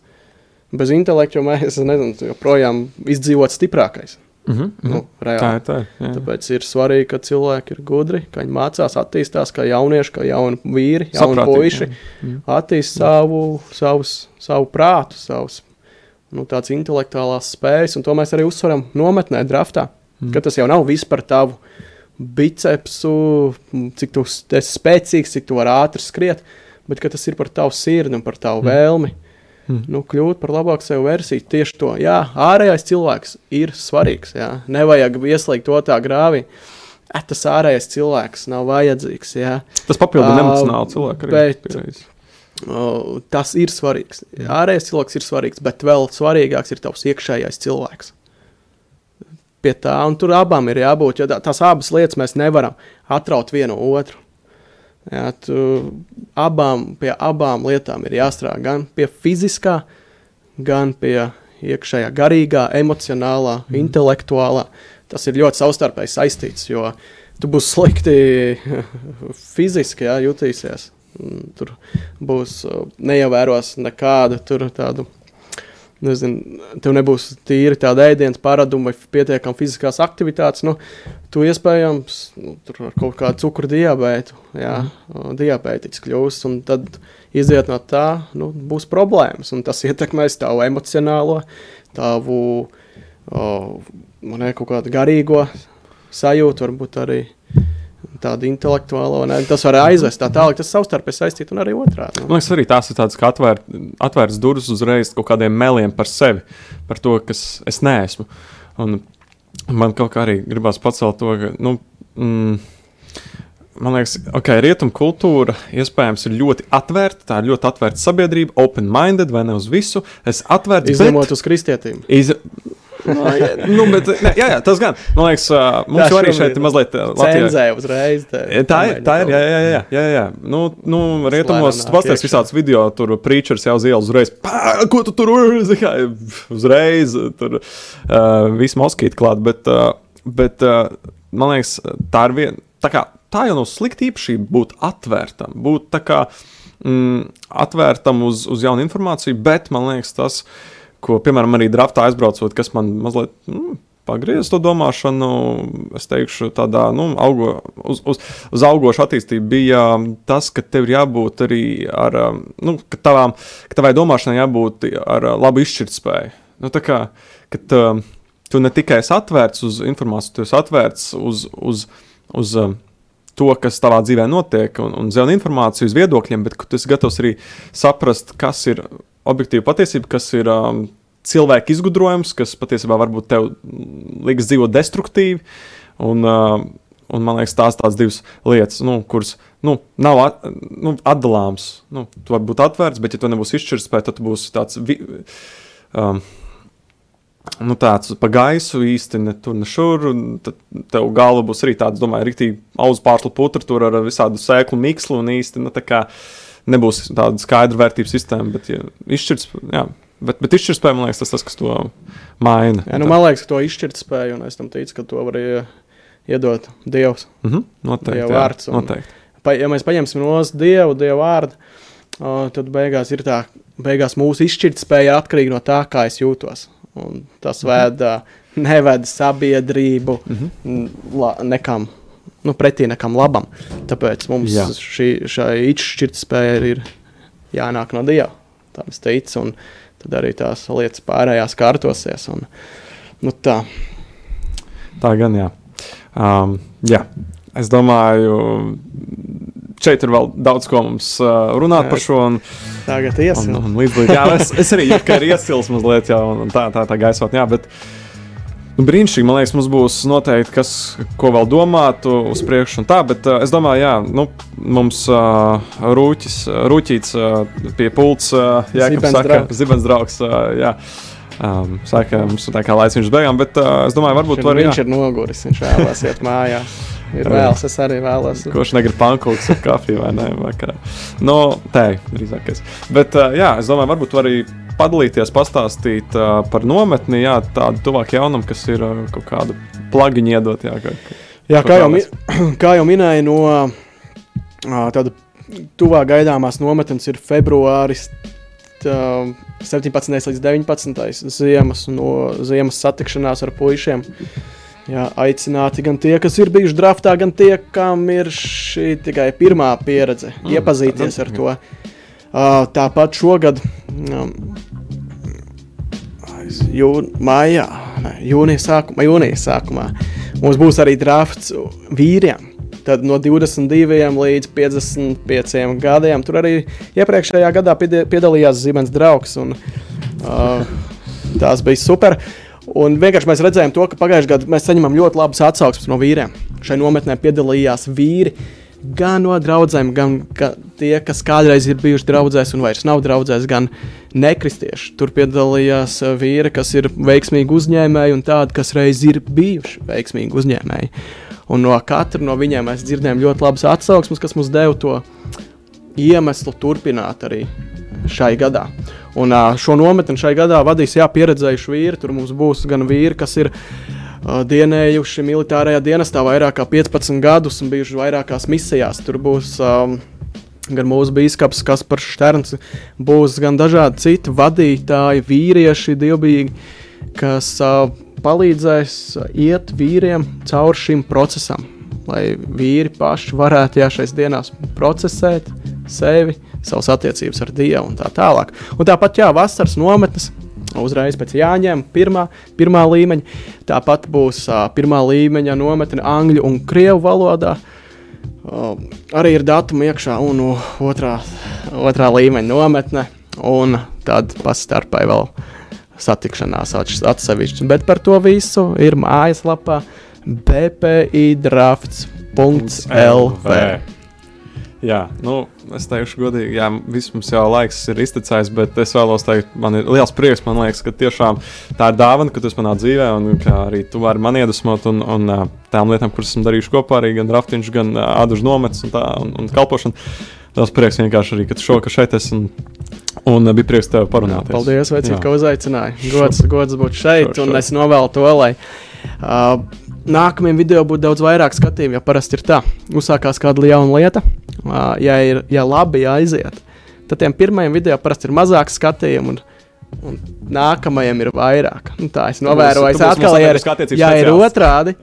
bez intelekta, jo mēs, nezinu, joprojām izdzīvot stiprākais. Mhm, mhm. Nu, reāli. Tā ir tā. jā. Tāpēc ir svarīgi, ka cilvēki ir gudri, ka viņi mācās, attīstās kā jaunieši, kā jauni vīri, jauni puiši. jā. Mhm. Attīst savu, savus, savu prātu, savus nu, tādas intelektuālās spējas, un to mēs arī uzsveram nometnē, draftā. Mm. Ka tas jau nav viss par tavu bicepsu, cik tu esi spēcīgs, cik tu vari ātri skriet, bet tas ir par tavu sirdi un par tavu mm. vēlmi. Mhm. Nu, kļūt par labāku sev versiju. Tieši to. Jā, ārējais cilvēks ir svarīgs. Jā. Nevajag ieslēgt to tā grāvī. Eh, tas ārējais cilvēks nav vajadzīgs. Jā. Tas papildina Ā, emocionāli cilvēku. Arī, bet-. O, tas ir svarīgs. Ārējais cilvēks ir svarīgs, bet vēl svarīgāks ir tavs iekšējais cilvēks. Pie tā, un tur abām ir jābūt, jo tā- tās abas lietas mēs nevaram atraut vienu otru. Jā, tu, abām, pie abām lietām ir jāstrādā gan pie fiziskā, gan pie iekšējā, garīgā, emocionālā, mm. intelektuālā. Tas ir ļoti savstarpēji saistīts, jo tu būsi slikti fiziski jā, jutīsies. Tur būs uh, neievēros nekādu tādu. Nezinu, tev nebūs tīri tāda ēdienas paraduma vai pietiekama fiziskās aktivitātes. Nu, tu iespējams nu, tur ar kaut kādu cukuru diabētu, jā, mm. diabētiķis kļūs. un Tad iziet no tā, nu, būs problēmas. un Tas ietekmēs tavu emocionālo, tavu o, ne, kaut kādu garīgo sajūtu, varbūt arī tādu intelektuālo. Ne? Tas var aizvest tā tālāk, tas savstarpēji saistīts un arī otrādi. Man Nu. liekas, arī tās ir tādas kā atvērt, atvērtas durvis uzreiz kaut kādiem meliem par sevi, par to, kas es neesmu. Un man kaut kā arī gribās pacelt to, ka. Nu, mm, Man liekas, ka okay, rietumu kultūra iespējams ir ļoti atvērta. Tā ir ļoti atvērta sabiedrība, open-minded vai ne uz visu. Es atvērtu Izņemot uz kristietīm. Iz... Nu, jā, nu, bet, ne, jā, jā, tas gan. Man liekas, mums Tā jau arī šeit ir mazliet uh, Latvijā. Cenzē uzreiz. Te, Tā ir, tā ir, jā, jā, jā, jā, jā. Nu, nu rietumos iekšā. visāds video, tur preachers jau uz ielas uzreiz, pā, ko tu tur uzreiz, tur uh, viss moskīti klāt, bet, uh, bet uh, man liekas, tā ir viena, tā kā, tā jau nav slikta īpašība būt atvērtam, būt tā kā mm, atvērtam uz, uz jaunu informāciju, bet man liekas tas, ko, piemēram, arī draftā aizbraucot, kas man mazliet. Nu, Pagriezis to domāšanu, es teikšu, tādā nu, augo, uz, uz, uz augošu attīstību bija tas, ka tev ir jābūt arī ar, nu, ka, tavām, ka tavai domāšanai jābūt ar labu izšķirtspēju. Nu, tā kā, kad uh, tu ne tikai esi atvērts uz informāciju, tu esi atvērts uz, uz, uz uh, to, kas tavā dzīvē notiek, un, un zina informāciju uz viedokļiem, bet tu esi gatavs arī saprast, kas ir objektīva patiesība, kas ir um, cilvēka izgudrojums, kas patiesībā varbūt tev liekas dzīvot destruktīvi. Un, uh, un man liekas, tās tādas divas lietas, nu, kuras nu, nav at, nu, atdalāmas. Nu, tu vari būt atvērts, bet, ja tu nebūsi izšķirts, tad tu būsi tāds. Vi, um, Nu, tāds pa gaisu īsti ne tur, ne šur. Tad tev galva būs arī tāds, domāju, rīktīgi auzu pārslu putra tur ar visādu sēklu mikslu un īsti nu, tā kā nebūs tāda skaidra vērtības sistēma. Bet, ja izšķirts, jā, Bet, bet izšķirtspēja, man liekas, tas tas, kas to maina. Jā, nu, man liekas, ka to izšķirtspēju, un es tam ticu, ka to var iedot Dievs. Mm -hmm, noteikti. Dieva vārds. Un, noteikti. Pa, ja mēs paņemsim no Dievu, Dieva vārdu, o, tad beigās ir tā, beigās mūsu izšķirtspēja atkarīga no tā, kā es jūtos. Un tas mm -hmm. veda, neveda sabiedrību mm -hmm. la, nekam. Nu, pretī nekam labam. Tāpēc mums Jā. šī, šī izšķirtspēja ir jānāk no Dieva. Tā es teicu. Un, tad arī tās lietas pārējās kārtosies. Un, nu, tā. tā gan jā. Um, jā. Es domāju, šeit ir vēl daudz ko mums uh, runāt jā, par šo. Un, tagad iesim. Un, un līdz, jā, es, es arī jūtu, ka ir iesils mazliet jau tā, tā, tā gaisot. Jā, bet, uh, Nu, brīnišķīgi, man liekas, mums būs noteikti, kas, ko vēl domāt uz priekšu. Tā, bet uh, es domāju, jā, nu, mums uh, rūķis, rūķīts uh, pie pults, uh, Jēkabs saka, draugs. zibens draugs. Uh, jā. Um, saka, mums tā kā laiks viņš beigām, bet uh, es domāju, varbūt var, viņš jā. ir noguris, viņš vēlās iet mājās. Ir vēls, es arī vēlos. Kurš negrib pankūks ar kafiju vai ne? Vakarā. No, tē, drīzākais. Bet, uh, jā, es domāju, varbūt arī padalīties, pastāstīt uh, par nometni, jā, tādu tuvāk jaunam, kas ir uh, kaut kādu plagiņu iedot. Jā, kā, jā kā, jau, mi, kā jau minēju, no uh, tāda tuvāk gaidāmās nometnes ir februāris. Tā, 17. līdz 19. ziemas, no ziemas satikšanās ar puišiem. Jā, aicināti gan tie, kas ir bijuši draftā, gan tie, kam ir šī tikai pirmā pieredze, mm, iepazīties ar to. Uh, tāpat šogad um, jūn, maijā, ne, jūnija sākumā, jūnija sākumā mums būs arī drafts vīriem. Tad no 22 līdz 55 gadiem. Tur arī iepriekšējā gadā piedalījās Zibens draugs. Un, uh, tās bija super. Un vienkārši mēs redzējām, to, ka pagājušajā gadā mēs saņemam ļoti labas atsauksmes no vīriem. Šai nometnē piedalījās vīri. Uh, gan no draugiem, gan ka tie, kas kādreiz ir bijuši draugzēs un vairs nav draugzēs, gan nekristieši. Tur piedalījās uh, vīri, kas ir veiksmīgi uzņēmēji, un tādi, kas reiz ir bijuši veiksmīgi uzņēmēji. Un no katra no viņiem mēs dzirdējām ļoti labas atsauksmes, kas mums deva to iemeslu turpināt arī šai gadā. Un uh, šo nometni šai gadā vadīs jā, pieredzējuši vīri. Tur mums būs gan vīri, kas ir ielikumi dienējuši militārajā dienestā vairāk kā 15 gadus un bijuši vairākās misijās. Tur būs um, gan mūsu biskups Kaspars Šterns, būs gan dažādi citi vadītāji, vīrieši, dievbijīgi, kas uh, palīdzēs iet vīriem cauri šim procesam. Lai vīri paši varētu jā, šais dienās procesēt sevi, savas attiecības ar Dievu un tā tālāk. Un tāpat, jā, vasaras nometnes, uzreiz pēc jāņem pirmā, pirmā līmeņa. Tāpat būs uh, pirmā līmeņa nometne angļu un krievu valodā. Uh, arī ir datuma iekšā un uh, otrā, otrā līmeņa nometne. Un tad pastarpai vēl satikšanās atsevišķi. Bet par to visu ir mājaslapā bpi drafts.lv. Jā, nu, es teikšu, godīgi, jā, viss mums jau laiks ir iztecējis, bet es vēlos teikt, man ir liels prieks. Man liekas, ka tiešām tā ir dāvana, ka tu esi manā dzīvē, un ka arī tu vari man iedvesmot, un, un tām lietām, kuras esmu darījuši kopā, arī gan raftiņš, gan ādažu nomets un, tā, un, un kalpošana. Liels prieks vienkārši arī, ka tu šovakar šeit esi. Un, un bija prieks tev parunāt. Paldies, Vecīt, ka uzaicināji. Gods, gods būt šeit, šo, šo. un es novēlu to, lai. Uh, Nākamajam video būtu daudz vairāk skatījumu, jo parasti ir tā, uzsākās kāda jauna lieta, ja ir ja labi aiziet, tad tiem pirmajiem video parasti ir mazāk skatījumu. un nākamajam ir vairāk. Nu, tā es novēroju, būsi atkal ir, ja ir otrādi.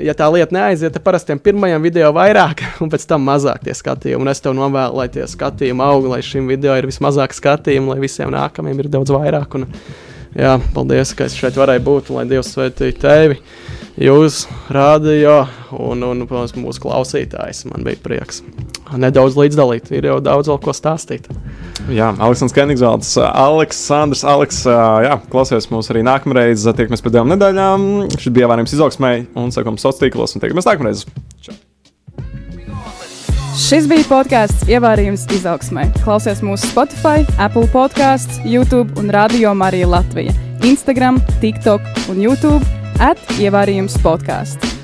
Ja tā lieta neaiziet, tad parastiem pirmajam video vairāk, un pēc tam mazāk tie skatījumi. Un es tev novēlu, lai tie skatījumi aug, lai šim video ir vismazāk skatījumu, lai visiem nākamajiem ir daudz vairāk. Un, jā, paldies, ka es šeit varēju būt, un lai Dievs svētī tevi, jūs, rādio un, un protams, mūsu klausītājs. Man bija prieks nedaudz līdzdalīt, ir jau daudz vēl ko stāstīt. Jā, Aleksandrs Kenigsvalds, Aleksandrs, Aleks, jā, klausies mūs arī nākamreiz. Tiekamies pēc divām nedēļām. Šis bija ievērojams izaugsmē un sekam sociālos tīklos un tiekamies nākamreiz. Čau. Šis bija podkāsts Ievārījums izaugsmē. Klausies mūsu Spotify, Apple podkāsts, YouTube un Radio Marija Latvija, Instagram, TikTok un YouTube at Ievārījums podkāsts.